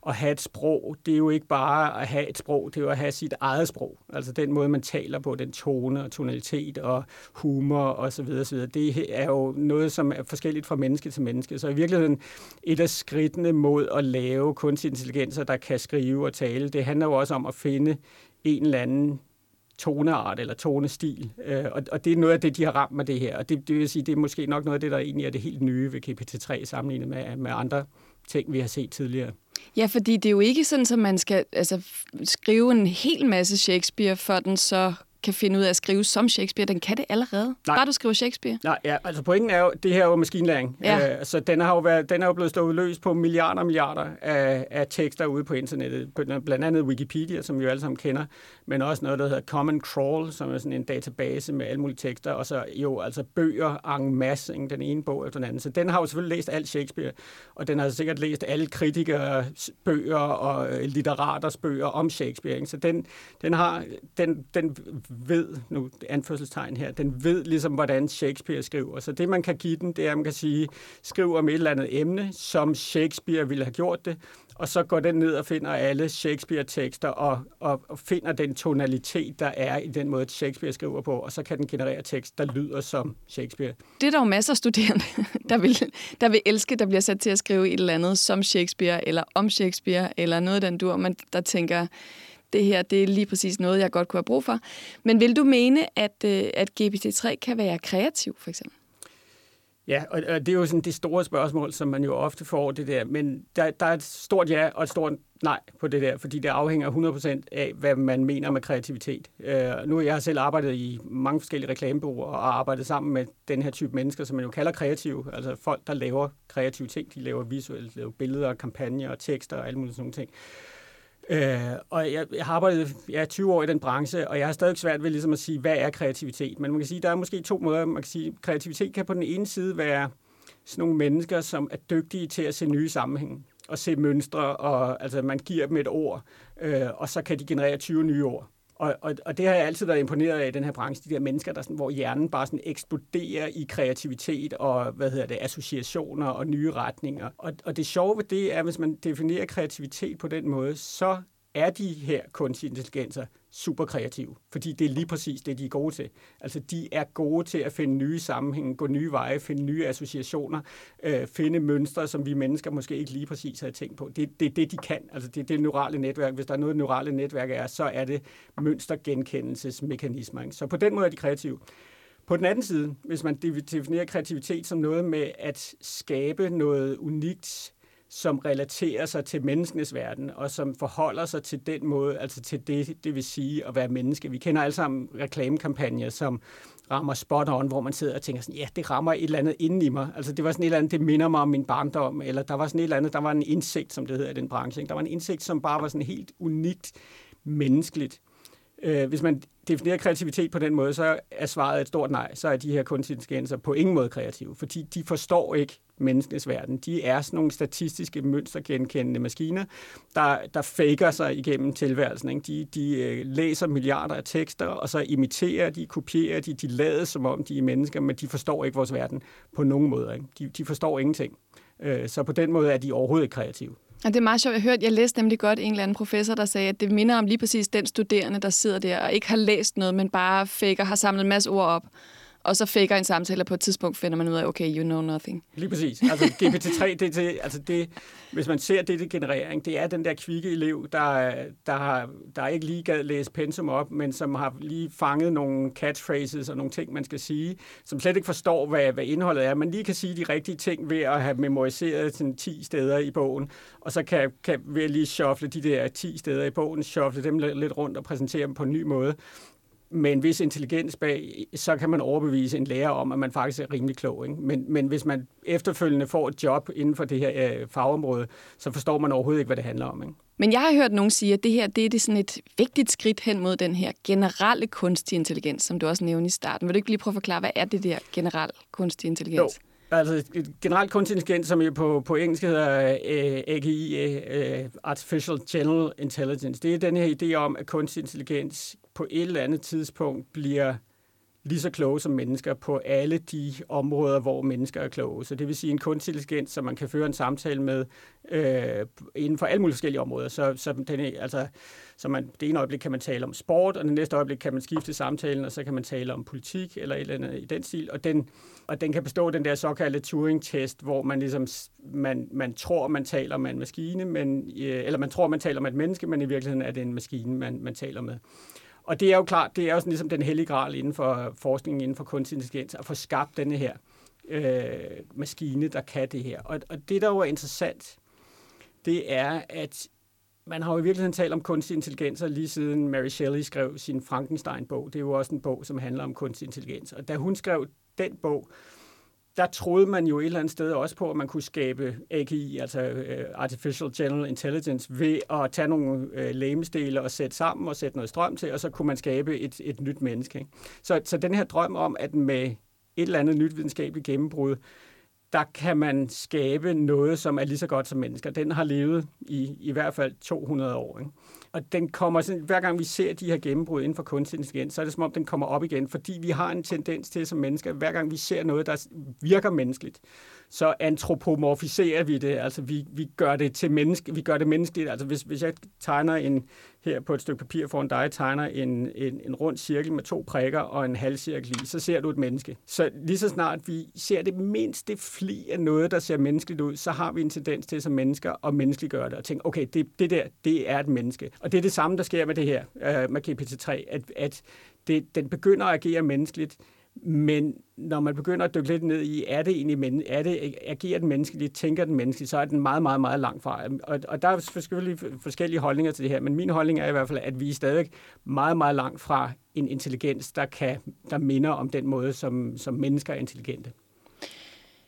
at have et sprog, det er jo ikke bare at have et sprog, det er jo at have sit eget sprog. Altså den måde, man taler på, den tone og tonalitet og humor og så videre, så videre. Det er jo noget, som er forskelligt fra menneske til menneske. Så i virkeligheden et af skridtene mod at lave kunstig intelligenser, der kan skrive og tale, det handler jo også om at finde en eller anden toneart eller tonestil. Øh, og, og det er noget af det, de har ramt med det her. Og det, det vil sige, det er måske nok noget af det, der egentlig er det helt nye ved GPT-3 sammenlignet med, med andre ting, vi har set tidligere. Ja, fordi det er jo ikke sådan, at man skal altså, skrive en hel masse Shakespeare, for den så kan finde ud af at skrive som Shakespeare. Den kan det allerede. Nej. Bare du skriver Shakespeare. Nej, ja, altså pointen er jo, det her er jo maskinlæring. Ja. Øh, så den har jo, været, den er jo blevet stået løs på milliarder og milliarder af, af tekster ude på internettet. Blandt andet Wikipedia, som vi jo alle sammen kender, men også noget, der hedder Common Crawl, som er sådan en database med alle mulige tekster, og så jo altså bøger en masse, den ene bog efter den anden. Så den har jo selvfølgelig læst alt Shakespeare, og den har sikkert læst alle kritikere bøger og øh, litteraters bøger om Shakespeare. Ikke? Så den, den har, den, den ved, nu anførselstegn her, den ved ligesom, hvordan Shakespeare skriver. Så det, man kan give den, det er, at man kan sige, skriv om et eller andet emne, som Shakespeare ville have gjort det, og så går den ned og finder alle Shakespeare-tekster og, og, og finder den tonalitet, der er i den måde, Shakespeare skriver på, og så kan den generere tekst, der lyder som Shakespeare. Det er der jo masser af studerende, der vil, der vil elske, der bliver sat til at skrive et eller andet som Shakespeare, eller om Shakespeare, eller noget den dur, man der tænker, det her det er lige præcis noget, jeg godt kunne have brug for. Men vil du mene, at, øh, at GPT-3 kan være kreativ, for eksempel? Ja, og det er jo sådan det store spørgsmål, som man jo ofte får det der. Men der, der er et stort ja og et stort nej på det der, fordi det afhænger 100% af, hvad man mener med kreativitet. Uh, nu jeg har selv arbejdet i mange forskellige reklamebureauer og arbejdet sammen med den her type mennesker, som man jo kalder kreative. Altså folk, der laver kreative ting. De laver visuelt, laver billeder, kampagner, tekster og alle mulige sådan nogle ting. Øh, Øh, og jeg, jeg har arbejdet ja, 20 år i den branche, og jeg har stadig svært ved ligesom at sige, hvad er kreativitet? Men man kan sige, der er måske to måder. Man kan sige, kreativitet kan på den ene side være sådan nogle mennesker, som er dygtige til at se nye sammenhænge og se mønstre, og altså man giver dem et ord, øh, og så kan de generere 20 nye ord. Og, og, og det har jeg altid været imponeret af i den her branche, de der mennesker, der sådan, hvor hjernen bare sådan eksploderer i kreativitet og hvad hedder det, associationer og nye retninger. Og, og det sjove ved det er, hvis man definerer kreativitet på den måde, så er de her kunstige intelligenser super kreative, fordi det er lige præcis det, de er gode til. Altså, de er gode til at finde nye sammenhænge, gå nye veje, finde nye associationer, øh, finde mønstre, som vi mennesker måske ikke lige præcis har tænkt på. Det er det, det, de kan. Altså, det er det neurale netværk. Hvis der er noget, neurale netværk er, så er det mønstergenkendelsesmekanismer. Så på den måde er de kreative. På den anden side, hvis man definerer kreativitet som noget med at skabe noget unikt, som relaterer sig til menneskenes verden, og som forholder sig til den måde, altså til det, det vil sige at være menneske. Vi kender alle sammen reklamekampagner, som rammer spot on, hvor man sidder og tænker sådan, ja, det rammer et eller andet inden i mig. Altså det var sådan et eller andet, det minder mig om min barndom, eller der var sådan et eller andet, der var en indsigt, som det hedder i den branche. Ikke? Der var en indsigt, som bare var sådan helt unikt menneskeligt. Øh, hvis man definerer kreativitet på den måde, så er svaret et stort nej. Så er de her kunstige intelligenser på ingen måde kreative, fordi de forstår ikke menneskenes verden. De er sådan nogle statistiske mønstergenkendende maskiner, der, der faker sig igennem tilværelsen. Ikke? De, de øh, læser milliarder af tekster, og så imiterer de, kopierer de, de lader som om de er mennesker, men de forstår ikke vores verden på nogen måde. Ikke? De, de forstår ingenting. Øh, så på den måde er de overhovedet ikke kreative. Og det er meget sjovt. Jeg hørte, jeg læste nemlig godt en eller anden professor, der sagde, at det minder om lige præcis den studerende, der sidder der og ikke har læst noget, men bare faker, har samlet en masse ord op og så faker en samtale, og på et tidspunkt finder man ud af, okay, you know nothing. Lige præcis. Altså GPT-3, det, det, altså det, hvis man ser det, det generering, det er den der kvikke elev, der, der, har, der ikke lige gad læse pensum op, men som har lige fanget nogle catchphrases og nogle ting, man skal sige, som slet ikke forstår, hvad, hvad indholdet er. Man lige kan sige de rigtige ting ved at have memoriseret sådan 10 steder i bogen, og så kan, kan ved lige shuffle de der 10 steder i bogen, shuffle dem lidt rundt og præsentere dem på en ny måde med en vis intelligens bag, så kan man overbevise en lærer om, at man faktisk er rimelig klog. Ikke? Men, men hvis man efterfølgende får et job inden for det her øh, fagområde, så forstår man overhovedet ikke, hvad det handler om. Ikke? Men jeg har hørt nogen sige, at det her det er det sådan et vigtigt skridt hen mod den her generelle kunstig intelligens, som du også nævnte i starten. Vil du ikke lige prøve at forklare, hvad er det der generelle kunstig intelligens? Jo. Altså generelt kunstig intelligens, som jo på, på engelsk hedder uh, AGI, uh, Artificial General Intelligence, det er den her idé om, at kunstig intelligens på et eller andet tidspunkt bliver lige så kloge som mennesker på alle de områder, hvor mennesker er kloge. Så det vil sige en kunstig intelligens, som man kan føre en samtale med øh, inden for alle mulige forskellige områder. Så, så, den, altså, så man, det ene øjeblik kan man tale om sport, og det næste øjeblik kan man skifte samtalen, og så kan man tale om politik eller et eller andet i den stil. Og den, og den kan bestå den der såkaldte Turing-test, hvor man ligesom man, man tror, man taler med en maskine, men, øh, eller man tror, man taler med et menneske, men i virkeligheden er det en maskine, man, man taler med. Og det er jo klart, det er jo sådan ligesom den hellige gral inden for forskningen, inden for kunstig intelligens, at få skabt denne her øh, maskine, der kan det her. Og, og det, der jo er interessant, det er, at man har jo i virkeligheden talt om kunstig intelligens, lige siden Mary Shelley skrev sin Frankenstein-bog. Det er jo også en bog, som handler om kunstig intelligens. Og da hun skrev den bog, der troede man jo et eller andet sted også på, at man kunne skabe AGI, altså øh, Artificial General Intelligence, ved at tage nogle øh, lægemestele og sætte sammen og sætte noget strøm til, og så kunne man skabe et, et nyt menneske. Ikke? Så, så den her drøm om, at med et eller andet nyt videnskabeligt gennembrud, der kan man skabe noget, som er lige så godt som mennesker. Den har levet i i hvert fald 200 år. Ikke? Og den kommer sådan, hver gang vi ser de her gennembrud inden for kunstig intelligens, så er det som om, den kommer op igen, fordi vi har en tendens til som mennesker, hver gang vi ser noget, der virker menneskeligt, så antropomorfiserer vi det, altså vi, vi gør det til menneske, vi gør det menneskeligt. Altså hvis, hvis jeg tegner en, her på et stykke papir foran dig, tegner en, en, en rund cirkel med to prikker og en halvcirkel i, så ser du et menneske. Så lige så snart vi ser det mindste fli af noget, der ser menneskeligt ud, så har vi en tendens til som mennesker at menneskeliggøre det og tænke, okay, det, det der, det er et menneske. Og det er det samme, der sker med det her, øh, med GPT-3, at, at det, den begynder at agere menneskeligt, men når man begynder at dykke lidt ned i, er det egentlig men, er det, agerer den menneskeligt, tænker den menneskeligt, så er den meget, meget, meget langt fra. Og, og der er selvfølgelig forskellige holdninger til det her, men min holdning er i hvert fald, at vi er stadig meget, meget langt fra en intelligens, der, kan, der minder om den måde, som, som mennesker er intelligente.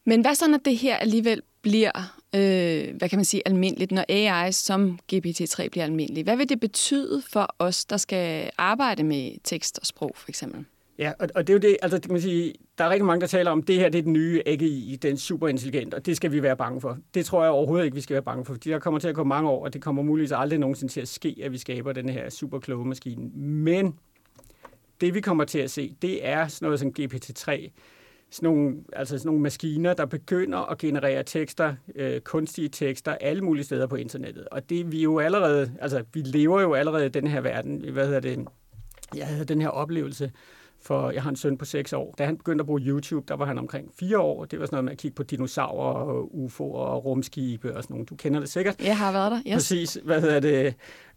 Men hvad så, når det her alligevel bliver, øh, hvad kan man sige, almindeligt, når AI som GPT-3 bliver almindelig? Hvad vil det betyde for os, der skal arbejde med tekst og sprog, for eksempel? Ja, og, og det er jo det, altså det kan man sige, der er rigtig mange, der taler om, det her det er den nye AGI, den superintelligent, og det skal vi være bange for. Det tror jeg overhovedet ikke, vi skal være bange for, fordi der kommer til at gå mange år, og det kommer muligvis aldrig nogensinde til at ske, at vi skaber den her superkloge maskine. Men det vi kommer til at se, det er sådan noget som GPT-3, sådan nogle, altså sådan nogle maskiner, der begynder at generere tekster, øh, kunstige tekster, alle mulige steder på internettet. Og det vi jo allerede, altså vi lever jo allerede i den her verden. Hvad hedder det? Jeg havde den her oplevelse for jeg har en søn på 6 år. Da han begyndte at bruge YouTube, der var han omkring 4 år. Det var sådan noget med at kigge på dinosaurer og UFO'er og rumskibe og sådan noget. Du kender det sikkert. Jeg har været der, yes. Præcis. Hvad hedder det?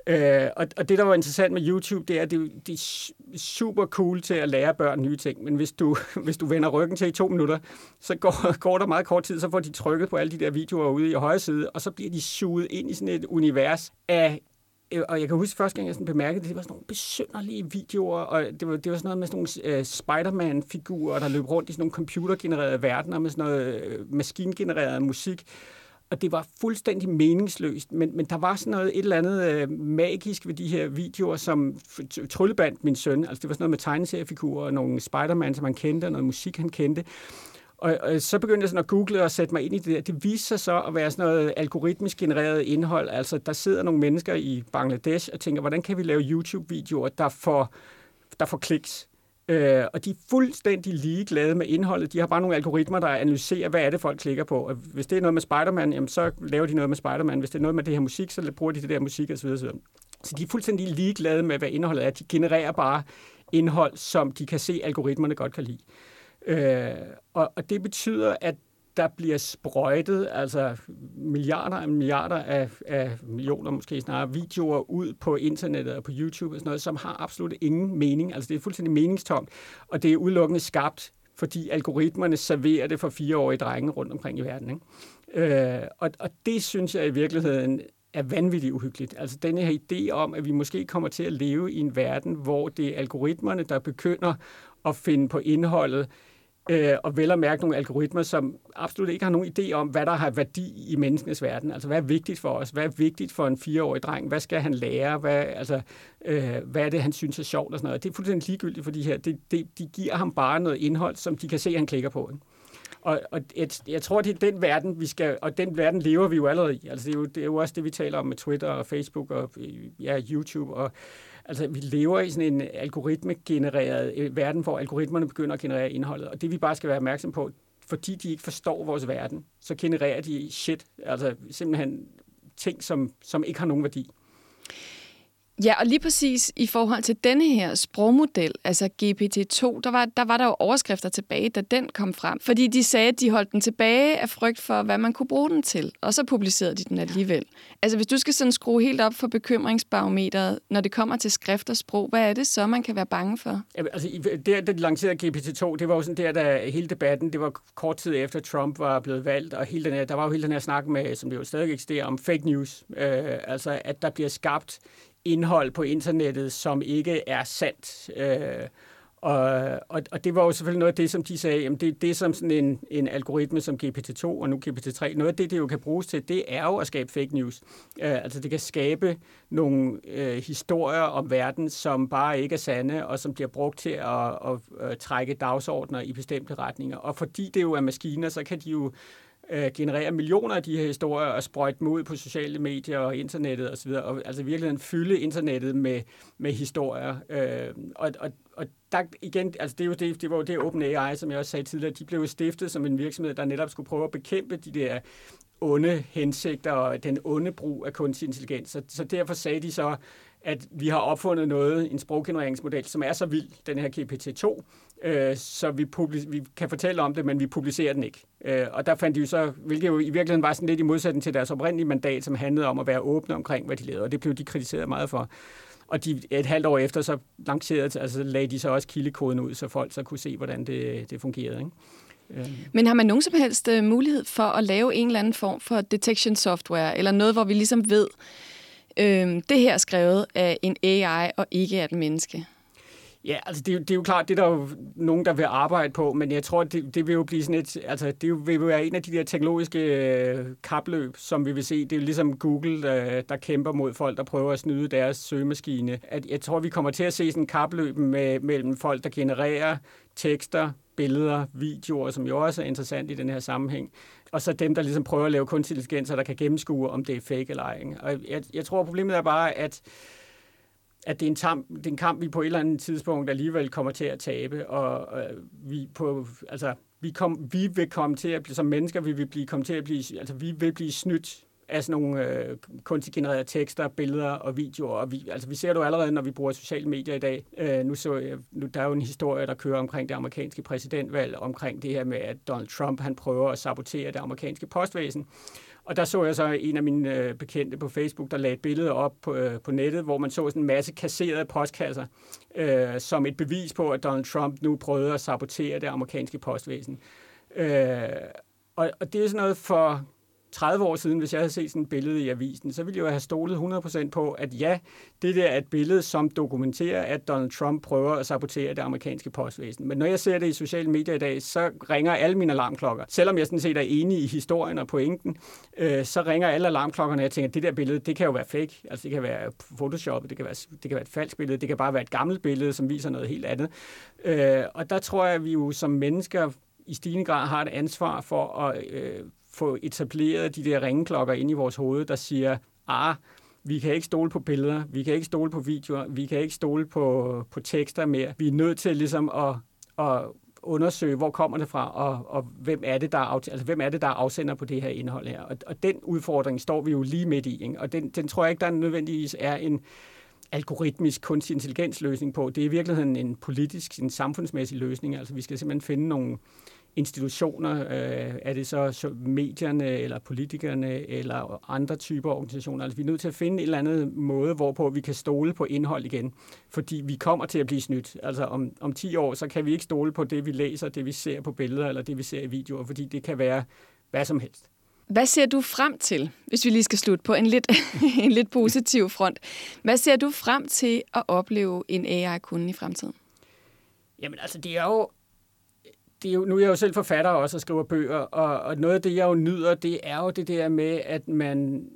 Øh, og, og det, der var interessant med YouTube, det er, at det, det er super cool til at lære børn nye ting. Men hvis du, hvis du vender ryggen til i to minutter, så går, går der meget kort tid, så får de trykket på alle de der videoer ude i højre side, og så bliver de suget ind i sådan et univers af Øh, og jeg kan huske første gang, jeg sådan bemærkede det, det var sådan nogle besynderlige videoer, og det var, det var sådan noget med sådan nogle uh, Spider-Man-figurer, der løb rundt i sådan nogle computergenererede verdener med sådan noget uh, maskingenereret musik. Og det var fuldstændig meningsløst, men, men der var sådan noget et eller andet øh, magisk ved de her videoer, som tryllebandt min søn. Altså det var sådan noget med tegneseriefigurer og nogle Spider-Man, som han kendte, og noget musik, han kendte. Og, og så begyndte jeg sådan at google og sætte mig ind i det. Det viste sig så at være sådan noget algoritmisk genereret indhold. Altså, der sidder nogle mennesker i Bangladesh og tænker, hvordan kan vi lave YouTube-videoer, der får, der får kliks? Øh, og de er fuldstændig ligeglade med indholdet. De har bare nogle algoritmer, der analyserer, hvad er det, folk klikker på. Og hvis det er noget med Spider-Man, jamen, så laver de noget med Spider-Man. Hvis det er noget med det her musik, så bruger de det der musik osv. Så, så de er fuldstændig ligeglade med, hvad indholdet er. De genererer bare indhold, som de kan se, algoritmerne godt kan lide. Øh, og, og det betyder, at der bliver sprøjtet altså milliarder og milliarder af, af millioner, måske snarere, videoer ud på internettet og på YouTube og sådan noget, som har absolut ingen mening. Altså det er fuldstændig meningstomt, og det er udelukkende skabt, fordi algoritmerne serverer det for fireårige drenge rundt omkring i verden. Ikke? Øh, og, og det synes jeg i virkeligheden er vanvittigt uhyggeligt. Altså denne her idé om, at vi måske kommer til at leve i en verden, hvor det er algoritmerne, der begynder at finde på indholdet, øh, og vel at mærke nogle algoritmer, som absolut ikke har nogen idé om, hvad der har værdi i menneskenes verden. Altså, hvad er vigtigt for os? Hvad er vigtigt for en fireårig dreng? Hvad skal han lære? Hvad, altså, øh, hvad er det, han synes er sjovt? Og sådan noget. Det er fuldstændig ligegyldigt for de her. Det, det, de giver ham bare noget indhold, som de kan se, at han klikker på. Ikke? Og, og et, jeg tror, det er den verden, vi skal, og den verden lever vi jo allerede i. Altså, det, er jo, det er jo også det, vi taler om med Twitter og Facebook og ja, YouTube og Altså, vi lever i sådan en algoritmegenereret øh, verden, hvor algoritmerne begynder at generere indholdet. Og det vi bare skal være opmærksom på, fordi de ikke forstår vores verden, så genererer de shit, altså simpelthen ting, som, som ikke har nogen værdi. Ja, og lige præcis i forhold til denne her sprogmodel, altså GPT-2, der var, der var der jo overskrifter tilbage, da den kom frem. Fordi de sagde, at de holdt den tilbage af frygt for, hvad man kunne bruge den til. Og så publicerede de den alligevel. Altså hvis du skal sådan skrue helt op for bekymringsbarometeret, når det kommer til skrift og sprog, hvad er det så, man kan være bange for? Ja, altså, det, da de lancerede GPT-2, det var jo sådan der, der hele debatten, det var kort tid efter Trump var blevet valgt, og hele den her, der var jo hele den her snak med, som det jo stadig eksisterer, om fake news. Øh, altså at der bliver skabt indhold på internettet, som ikke er sandt. Øh, og, og, og det var jo selvfølgelig noget af det, som de sagde, jamen det, det som sådan en, en algoritme som GPT-2 og nu GPT-3, noget af det, det jo kan bruges til, det er jo at skabe fake news. Øh, altså det kan skabe nogle øh, historier om verden, som bare ikke er sande, og som bliver brugt til at, at, at trække dagsordner i bestemte retninger. Og fordi det jo er maskiner, så kan de jo øh, generere millioner af de her historier og sprøjte dem ud på sociale medier og internettet osv., og, og altså virkelig fylde internettet med, med historier. Øh, og, og, og der igen, altså det, er jo det, det var jo det OpenAI, som jeg også sagde tidligere, de blev jo stiftet som en virksomhed, der netop skulle prøve at bekæmpe de der onde hensigter og den onde brug af kunstig intelligens. Så, så derfor sagde de så, at vi har opfundet noget, en sproggenereringsmodel, som er så vild, den her GPT-2, øh, så vi, vi kan fortælle om det, men vi publicerer den ikke. Øh, og der fandt de jo så, hvilket jo i virkeligheden var sådan lidt i modsætning til deres oprindelige mandat, som handlede om at være åbne omkring, hvad de lavede, og det blev de kritiseret meget for. Og de, et halvt år efter, så lancerede, altså lagde de så også kildekoden ud, så folk så kunne se, hvordan det, det fungerede. Ikke? Øh. Men har man nogen som helst øh, mulighed for at lave en eller anden form for detection software, eller noget, hvor vi ligesom ved, øh, det her er skrevet af en AI og ikke af et menneske? Ja, altså det, det er jo klart, det er der jo nogen, der vil arbejde på, men jeg tror, det, det vil jo blive sådan et, altså det vil jo være en af de der teknologiske øh, kapløb, som vi vil se. Det er jo ligesom Google, der, der kæmper mod folk, der prøver at snyde deres søgemaskine. At jeg tror, vi kommer til at se sådan en kapløb med, mellem folk, der genererer tekster, billeder, videoer, som jo også er interessant i den her sammenhæng, og så dem, der ligesom prøver at lave kunstig intelligens, der kan gennemskue, om det er fake eller ej. Og jeg, jeg tror, problemet er bare, at at det er, en tam, det er en kamp, vi på et eller andet tidspunkt alligevel kommer til at tabe, og, øh, vi på, altså, vi, kom, vi vil komme til at blive, som mennesker, vi vil blive, komme til at blive, altså vi vil blive snydt af sådan nogle øh, kunstigt genererede tekster, billeder og videoer. Og vi, altså, vi ser det jo allerede, når vi bruger sociale medier i dag. Øh, nu så jeg, nu, der er jo en historie, der kører omkring det amerikanske præsidentvalg, omkring det her med, at Donald Trump han prøver at sabotere det amerikanske postvæsen. Og der så jeg så en af mine øh, bekendte på Facebook, der lagde et billede op på, øh, på nettet, hvor man så sådan en masse kasserede postkasser, øh, som et bevis på, at Donald Trump nu prøvede at sabotere det amerikanske postvæsen. Øh, og, og det er sådan noget for 30 år siden, hvis jeg havde set sådan et billede i avisen, så ville jeg jo have stolet 100% på, at ja, det der er et billede, som dokumenterer, at Donald Trump prøver at sabotere det amerikanske postvæsen. Men når jeg ser det i sociale medier i dag, så ringer alle mine alarmklokker. Selvom jeg sådan set er enig i historien og pointen, øh, så ringer alle alarmklokkerne, og jeg tænker, at det der billede, det kan jo være fake. Altså det kan være Photoshop, det kan være, det kan være et falsk billede, det kan bare være et gammelt billede, som viser noget helt andet. Øh, og der tror jeg, at vi jo som mennesker i stigende grad har et ansvar for at øh, få etableret de der ringeklokker ind i vores hoved, der siger, ah, vi kan ikke stole på billeder, vi kan ikke stole på videoer, vi kan ikke stole på, på tekster mere. Vi er nødt til ligesom at, at undersøge, hvor kommer det fra, og, og hvem, er det, der er, altså, hvem er det, der er afsender på det her indhold her. Og, og den udfordring står vi jo lige midt i, ikke? og den, den tror jeg ikke, der nødvendigvis er en algoritmisk kunstig intelligens løsning på. Det er i virkeligheden en politisk, en samfundsmæssig løsning. Altså vi skal simpelthen finde nogle, institutioner, øh, er det så medierne eller politikerne eller andre typer organisationer. Altså vi er nødt til at finde en eller anden måde, hvorpå vi kan stole på indhold igen, fordi vi kommer til at blive snydt. Altså om, om 10 år, så kan vi ikke stole på det, vi læser, det vi ser på billeder eller det vi ser i videoer, fordi det kan være hvad som helst. Hvad ser du frem til, hvis vi lige skal slutte på en lidt, en lidt positiv front? Hvad ser du frem til at opleve en AI-kunde i fremtiden? Jamen altså, det er jo det er jo, nu er jeg jo selv forfatter også og skriver bøger, og, og noget af det, jeg jo nyder, det er jo det der med, at man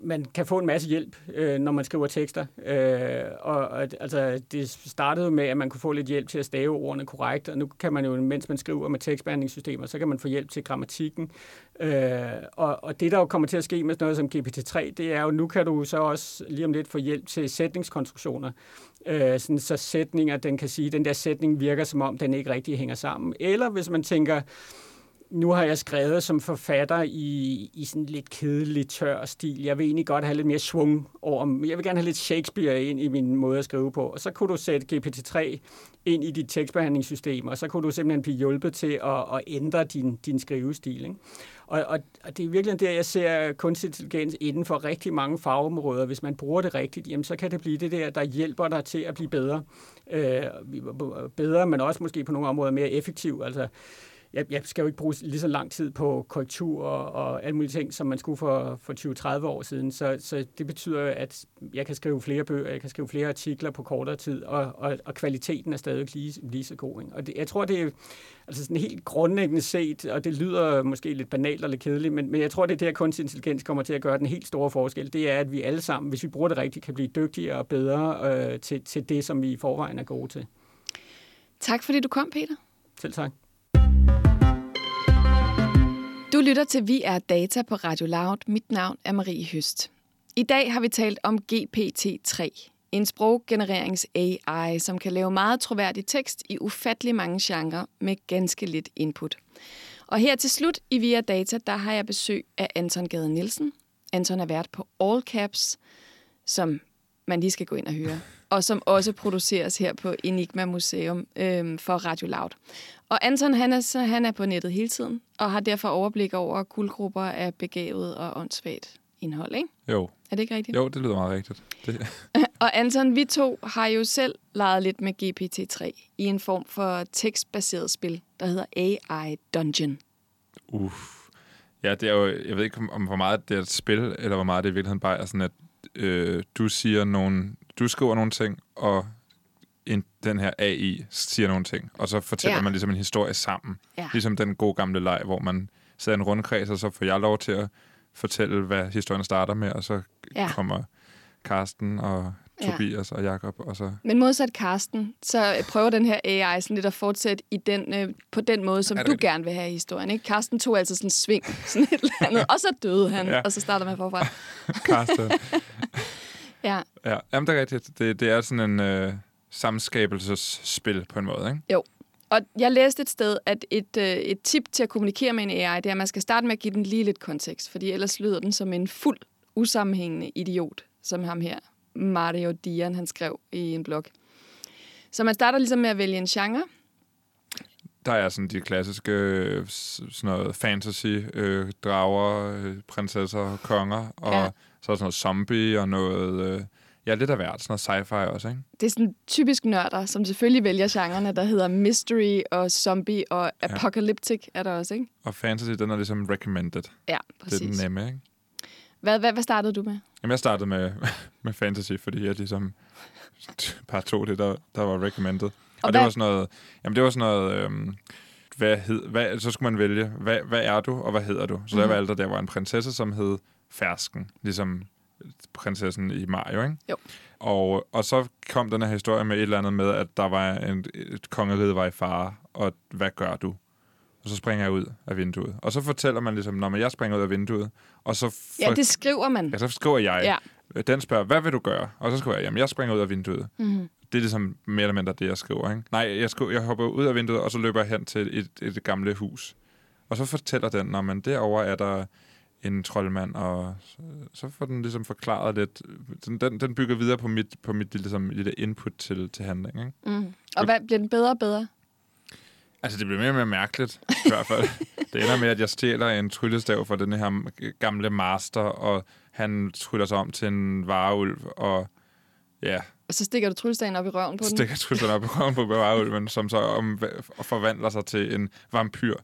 man kan få en masse hjælp, øh, når man skriver tekster. Øh, og, og altså, det startede med, at man kunne få lidt hjælp til at stave ordene korrekt, og nu kan man jo, mens man skriver med tekstbehandlingssystemer, så kan man få hjælp til grammatikken. Øh, og, og det, der jo kommer til at ske med noget som GPT-3, det er jo, nu kan du så også lige om lidt få hjælp til sætningskonstruktioner. Øh, sådan, så sætninger, den kan sige, den der sætning virker som om, den ikke rigtig hænger sammen. Eller hvis man tænker, nu har jeg skrevet som forfatter i, i sådan lidt kedelig, tør stil. Jeg vil egentlig godt have lidt mere svung over. Jeg vil gerne have lidt Shakespeare ind i min måde at skrive på. Og så kunne du sætte GPT-3 ind i dit tekstbehandlingssystem, og så kunne du simpelthen blive hjulpet til at, at ændre din, din skrivestil. Ikke? Og, og, og det er virkelig der, jeg ser kunstig intelligens inden for rigtig mange fagområder. Hvis man bruger det rigtigt, jamen, så kan det blive det der, der hjælper dig til at blive bedre. Øh, bedre, men også måske på nogle områder mere effektiv. Altså, jeg, jeg skal jo ikke bruge lige så lang tid på korrektur og, og alle mulige ting, som man skulle for, for 20-30 år siden. Så, så det betyder, at jeg kan skrive flere bøger, jeg kan skrive flere artikler på kortere tid, og, og, og kvaliteten er stadig lige, lige så god. Ikke? Og det, jeg tror, det er altså sådan helt grundlæggende set, og det lyder måske lidt banalt og lidt kedeligt, men, men jeg tror, det er det, at kunstig intelligens kommer til at gøre den helt store forskel. Det er, at vi alle sammen, hvis vi bruger det rigtigt, kan blive dygtigere og bedre øh, til, til det, som vi i forvejen er gode til. Tak fordi du kom, Peter. Selv tak. Du lytter til Vi er Data på Radio Loud. Mit navn er Marie Høst. I dag har vi talt om GPT-3, en sproggenererings-AI, som kan lave meget troværdig tekst i ufattelig mange genrer med ganske lidt input. Og her til slut i Via Data, der har jeg besøg af Anton Gade Nielsen. Anton er vært på All Caps, som man lige skal gå ind og høre, og som også produceres her på Enigma Museum øhm, for Radio Loud. Og Anton, han er, så, han er på nettet hele tiden, og har derfor overblik over guldgrupper af begavet og åndssvagt indhold, ikke? Jo. Er det ikke rigtigt? Jo, det lyder meget rigtigt. Det. og Anton, vi to har jo selv leget lidt med GPT-3 i en form for tekstbaseret spil, der hedder AI Dungeon. Uff. Ja, det er jo, jeg ved ikke, om hvor meget det er et spil, eller hvor meget det i virkeligheden bare er sådan, at øh, du siger nogle, du skriver nogle ting, og en, den her AI siger nogle ting, og så fortæller ja. man ligesom en historie sammen. Ja. Ligesom den gode gamle leg, hvor man sidder en rundkreds, og så får jeg lov til at fortælle, hvad historien starter med, og så ja. kommer Karsten og Tobias ja. og Jakob og så... Men modsat Karsten, så prøver den her AI sådan lidt at fortsætte i den, øh, på den måde, som du gerne vil have i historien. Ikke? Karsten tog altså sådan en sving, sådan et eller andet, og så døde han, ja. og så starter man forfra. Karsten. ja. ja. Jamen, det er rigtigt. Det, det er sådan en øh, samskabelsesspil på en måde, ikke? Jo. Og jeg læste et sted, at et, øh, et tip til at kommunikere med en AI, det er, at man skal starte med at give den lige lidt kontekst, fordi ellers lyder den som en fuld, usammenhængende idiot, som ham her, Mario Dian, han skrev i en blog. Så man starter ligesom med at vælge en genre. Der er sådan de klassiske sådan noget fantasy, øh, drager, øh, prinsesser, konger, og ja. Så er der sådan noget zombie og noget... Øh, Ja, lidt af hvert. Sådan noget sci-fi også, ikke? Det er sådan typisk nørder, som selvfølgelig vælger genrerne, der hedder mystery og zombie og apocalyptic ja. er der også, ikke? Og fantasy, den er ligesom recommended. Ja, præcis. Det er den nemme, ikke? Hvad, hvad, hvad startede du med? Jamen, jeg startede med, med fantasy, fordi jeg ligesom par to det, der, der var recommended. Og, og det var sådan noget, jamen det var sådan noget, øhm, hvad hed, hvad, så skulle man vælge, hvad, hvad er du, og hvad hedder du? Så mm. der valgte, der var en prinsesse, som hed Fersken, ligesom prinsessen i Mario, ikke? Jo. Og, og så kom den her historie med et eller andet med, at der var en, et kongerige var i fare, og hvad gør du? Og så springer jeg ud af vinduet. Og så fortæller man ligesom, når jeg springer ud af vinduet, og så... For, ja, det skriver man. Ja, så skriver jeg. Ja. Den spørger, hvad vil du gøre? Og så skriver jeg, jamen jeg springer ud af vinduet. Mm-hmm. Det er ligesom mere eller mindre det, jeg skriver. Ikke? Nej, jeg, skriver, jeg hopper ud af vinduet, og så løber jeg hen til et, et, et gamle hus. Og så fortæller den, når man derover er der en troldmand, og så får den ligesom forklaret lidt. Den, den, den bygger videre på mit, på mit ligesom, lille input til, til handling. Ikke? Mm. Og hvad, bliver den bedre og bedre? Altså, det bliver mere og mere mærkeligt, i hvert fald. det ender med, at jeg stjæler en tryllestav fra den her gamle master, og han tryller sig om til en vareulv, og ja... Og så stikker du tryllestaven op i røven på den? Stikker tryllestaven op i røven på vareulven, som så om, forvandler sig til en vampyr.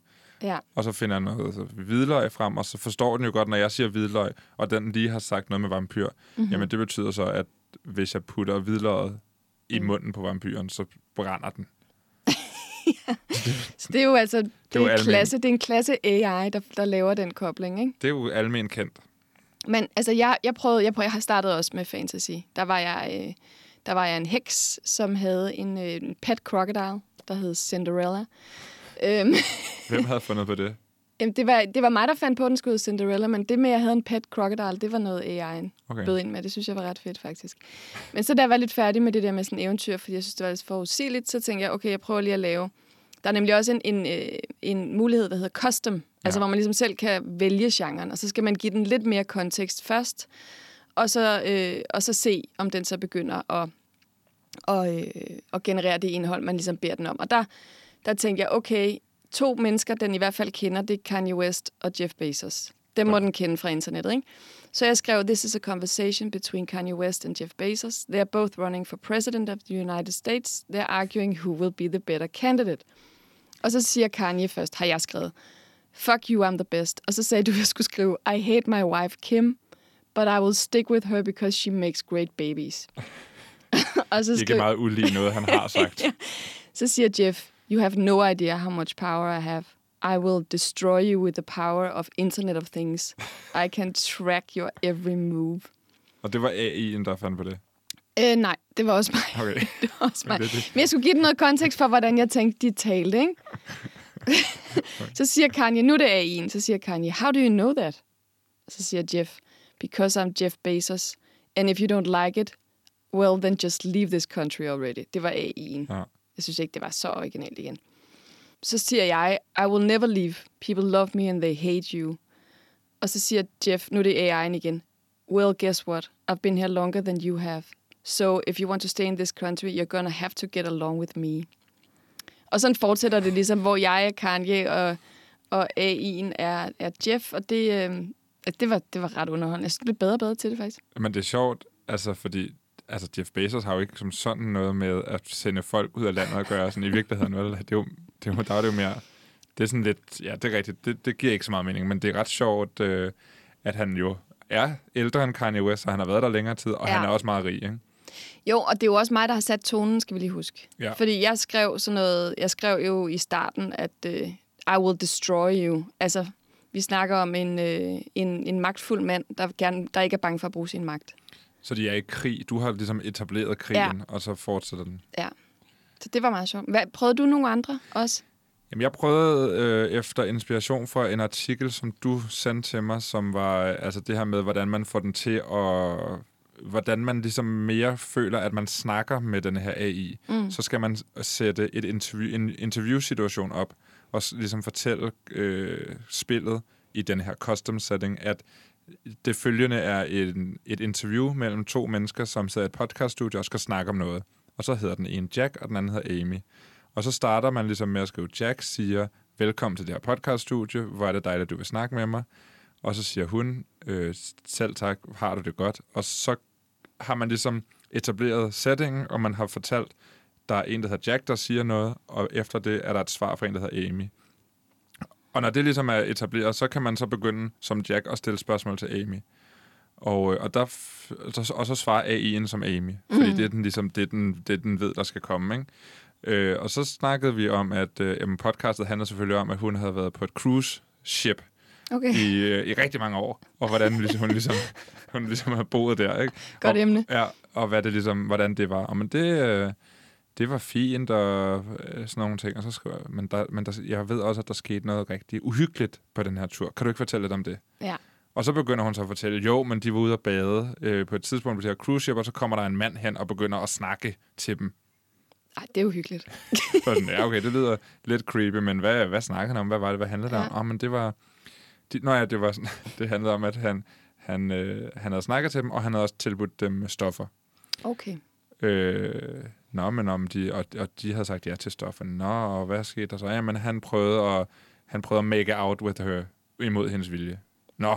Ja. Og så finder jeg noget hvidløg frem, og så forstår den jo godt, når jeg siger hvidløg, og den lige har sagt noget med vampyr. Mm-hmm. Jamen, det betyder så, at hvis jeg putter hvidløget i mm. munden på vampyren, så brænder den. ja. Så det er jo altså det, det er, jo klasse, det er en klasse AI, der, der laver den kobling, ikke? Det er jo almen kendt. Men altså, jeg, jeg, prøvede, jeg, prøvede, jeg har startet også med fantasy. Der var jeg, øh, der var jeg en heks, som havde en, øh, en pet crocodile, der hed Cinderella. Øhm, Hvem havde fundet på det? Jamen, det, var, det var mig, der fandt på, at den skulle hedde Cinderella, men det med, at jeg havde en pet crocodile, det var noget AI'en Okay. bød ind med. Det synes jeg var ret fedt, faktisk. Men så da jeg var lidt færdig med det der med sådan eventyr, fordi jeg synes, det var lidt forudsigeligt, så tænkte jeg, okay, jeg prøver lige at lave... Der er nemlig også en, en, øh, en mulighed, der hedder custom, ja. altså hvor man ligesom selv kan vælge genren, og så skal man give den lidt mere kontekst først, og så, øh, og så se, om den så begynder at, og, øh, at generere det indhold, man ligesom beder den om. Og der, der tænkte jeg, okay, to mennesker, den i hvert fald kender, det er Kanye West og Jeff Bezos. Dem må den kende fra internettet, ikke? Så jeg skrev, This is a conversation between Kanye West and Jeff Bezos. They are both running for president of the United States. They're arguing who will be the better candidate. Og så siger Kanye først, har jeg skrevet, Fuck you, I'm the best. Og så sagde du, at jeg skulle skrive, I hate my wife Kim, but I will stick with her because she makes great babies. og så, Det er ikke meget ulig noget, han har sagt. så siger Jeff, You have no idea how much power I have. I will destroy you with the power of Internet of Things. I can track your every move. Og det var AI'en, der fandt på det. Øh, nej, det var også mig. Okay. Det var også mig. Men det det. Jeg skulle give den noget kontekst for, hvordan jeg tænkte, de talte, ikke? så siger Kanye, nu er det AI'en, så siger Kanye, how do you know that? Så siger Jeff, because I'm Jeff Bezos, and if you don't like it, well, then just leave this country already. Det var AI'en. Ja. Jeg synes ikke, det var så originalt igen. Så siger jeg, I will never leave. People love me and they hate you. Og så siger Jeff, nu er det AI'en igen. Well, guess what? I've been here longer than you have. So if you want to stay in this country, you're gonna have to get along with me. Og sådan fortsætter det ligesom, hvor jeg er Kanye, og, og AI'en er, er Jeff, og det, øh, det, var, det var ret underholdende. Jeg synes, det blev bedre og bedre til det, faktisk. Men det er sjovt, altså fordi altså Jeff Bezos har jo ikke som sådan noget med at sende folk ud af landet og gøre sådan i virkeligheden. Vel? Det er jo, det er jo, der er det jo mere... Det er sådan lidt... Ja, det er rigtigt. Det, det giver ikke så meget mening, men det er ret sjovt, øh, at han jo er ældre end Kanye West, og han har været der længere tid, og Ja. han er også meget rig, ikke? Jo, og det er jo også mig, der har sat tonen, skal vi lige huske. Ja. Fordi jeg skrev sådan noget, jeg skrev jo i starten, at uh, I will destroy you. Altså, vi snakker om en, uh, en, en magtfuld mand, der, gerne, der ikke er bange for at bruge sin magt. Så de er i krig. Du har ligesom etableret krigen, ja. og så fortsætter den. Ja. Så det var meget sjovt. Hvad, prøvede du nogle andre også? Jamen, jeg prøvede øh, efter inspiration fra en artikel, som du sendte til mig, som var øh, altså det her med, hvordan man får den til at... Hvordan man ligesom mere føler, at man snakker med den her AI. Mm. Så skal man sætte et interview, en interviewsituation op, og ligesom fortælle øh, spillet i den her custom setting, at det følgende er en, et interview mellem to mennesker, som sidder i et podcaststudie og skal snakke om noget. Og så hedder den ene Jack, og den anden hedder Amy. Og så starter man ligesom med at skrive, Jack siger, velkommen til det her podcaststudie, hvor er det dejligt, at du vil snakke med mig. Og så siger hun, øh, selv tak, har du det godt. Og så har man ligesom etableret settingen, og man har fortalt, der er en, der hedder Jack, der siger noget, og efter det er der et svar fra en, der hedder Amy. Og når det ligesom er etableret, så kan man så begynde som Jack at stille spørgsmål til Amy. Og, øh, og, der, og så svarer AI'en som Amy, fordi mm. det, er den, ligesom, det, er den, det er den ved, der skal komme. Ikke? Øh, og så snakkede vi om, at øh, jamen, podcastet handler selvfølgelig om, at hun havde været på et cruise ship Okay, i, øh, i rigtig mange år, og hvordan ligesom, hun, ligesom, hun ligesom har boet der. Ikke? godt og, emne. Ja, og hvad det ligesom, hvordan det var. Og men det, øh, det var fint og øh, sådan nogle ting. Og så skrev jeg, men, der, men der, jeg ved også, at der skete noget rigtig uhyggeligt på den her tur. Kan du ikke fortælle lidt om det? Ja. Og så begynder hun så at fortælle, jo, men de var ude at bade øh, på et tidspunkt på det her cruise ship, og så kommer der en mand hen og begynder at snakke til dem. Ej, det er uhyggeligt. Så sådan, ja, okay, det lyder lidt creepy, men hvad, hvad snakker han om? Hvad var det? Hvad handlede det Ja. om? Oh, men det var... De, nå ja, det, var sådan, det handlede om, at han, han, øh, han havde snakket til dem, og han havde også tilbudt dem stoffer. Okay. Øh, nå, men om de, og, og de havde sagt ja til stofferne. Nå, og hvad skete der så? Jamen, han prøvede at, han prøvede at make out with her imod hendes vilje. Nå,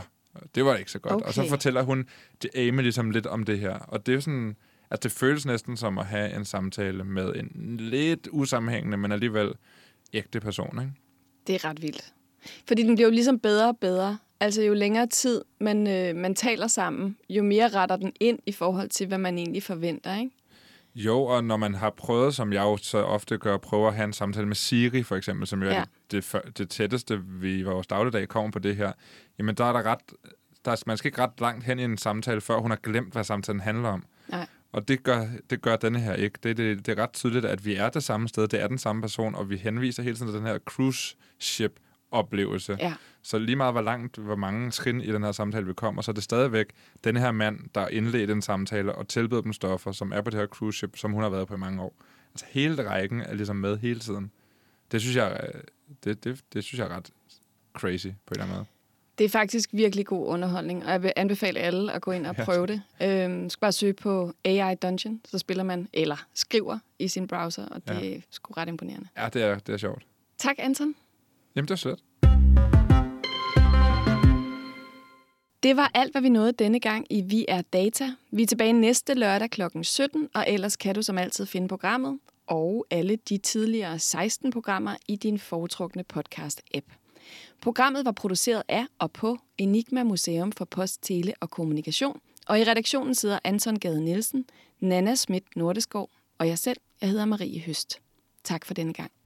det var ikke så godt. Okay. Og så fortæller hun til Amy ligesom lidt om det her. Og det er sådan, at det føles næsten som at have en samtale med en lidt usammenhængende, men alligevel ægte person, ikke? Det er ret vildt. Fordi den bliver jo ligesom bedre og bedre. Altså jo længere tid man, øh, man taler sammen, jo mere retter den ind i forhold til, hvad man egentlig forventer, ikke? Jo, og når man har prøvet, som jeg jo så ofte gør, prøver at have en samtale med Siri for eksempel, som jo Ja. er det, det, det tætteste, vi i vores dagligdag kommer på det her, jamen der er der ret, der, man skal ikke ret langt hen i en samtale, før hun har glemt, hvad samtalen handler om. Nej. Og det gør, det gør denne her ikke. Det, det, det er ret tydeligt, at vi er det samme sted, det er den samme person, og vi henviser hele tiden til den her cruise ship oplevelse. Ja. Så lige meget hvor langt, hvor mange skridt i den her samtale vi kommer, så er det stadigvæk den her mand, der indledte den samtale og tilbød dem stoffer, som er på det her cruise ship, som hun har været på i mange år. Altså hele rækken er ligesom med hele tiden. Det synes jeg, øh, det, det, det synes jeg er ret crazy på en eller anden måde. Det er faktisk virkelig god underholdning, og jeg vil anbefale alle at gå ind og prøve det. Øhm, skal bare søge på AI Dungeon, så spiller man, eller skriver i sin browser, og det Ja. er sgu ret imponerende. Ja, det er, det er sjovt. Tak, Anton. Jamen, det er sødt. Det var alt, hvad vi nåede denne gang i Vi er Data. Vi er tilbage næste lørdag kl. 17, og ellers kan du som altid finde programmet og alle de tidligere 16 programmer i din foretrukne podcast-app. Programmet var produceret af og på Enigma Museum for Post, Tele og Kommunikation, og i redaktionen sidder Anton Gade Nielsen, Nana Schmidt Nordeskov og jeg selv, jeg hedder Marie Høst. Tak for denne gang.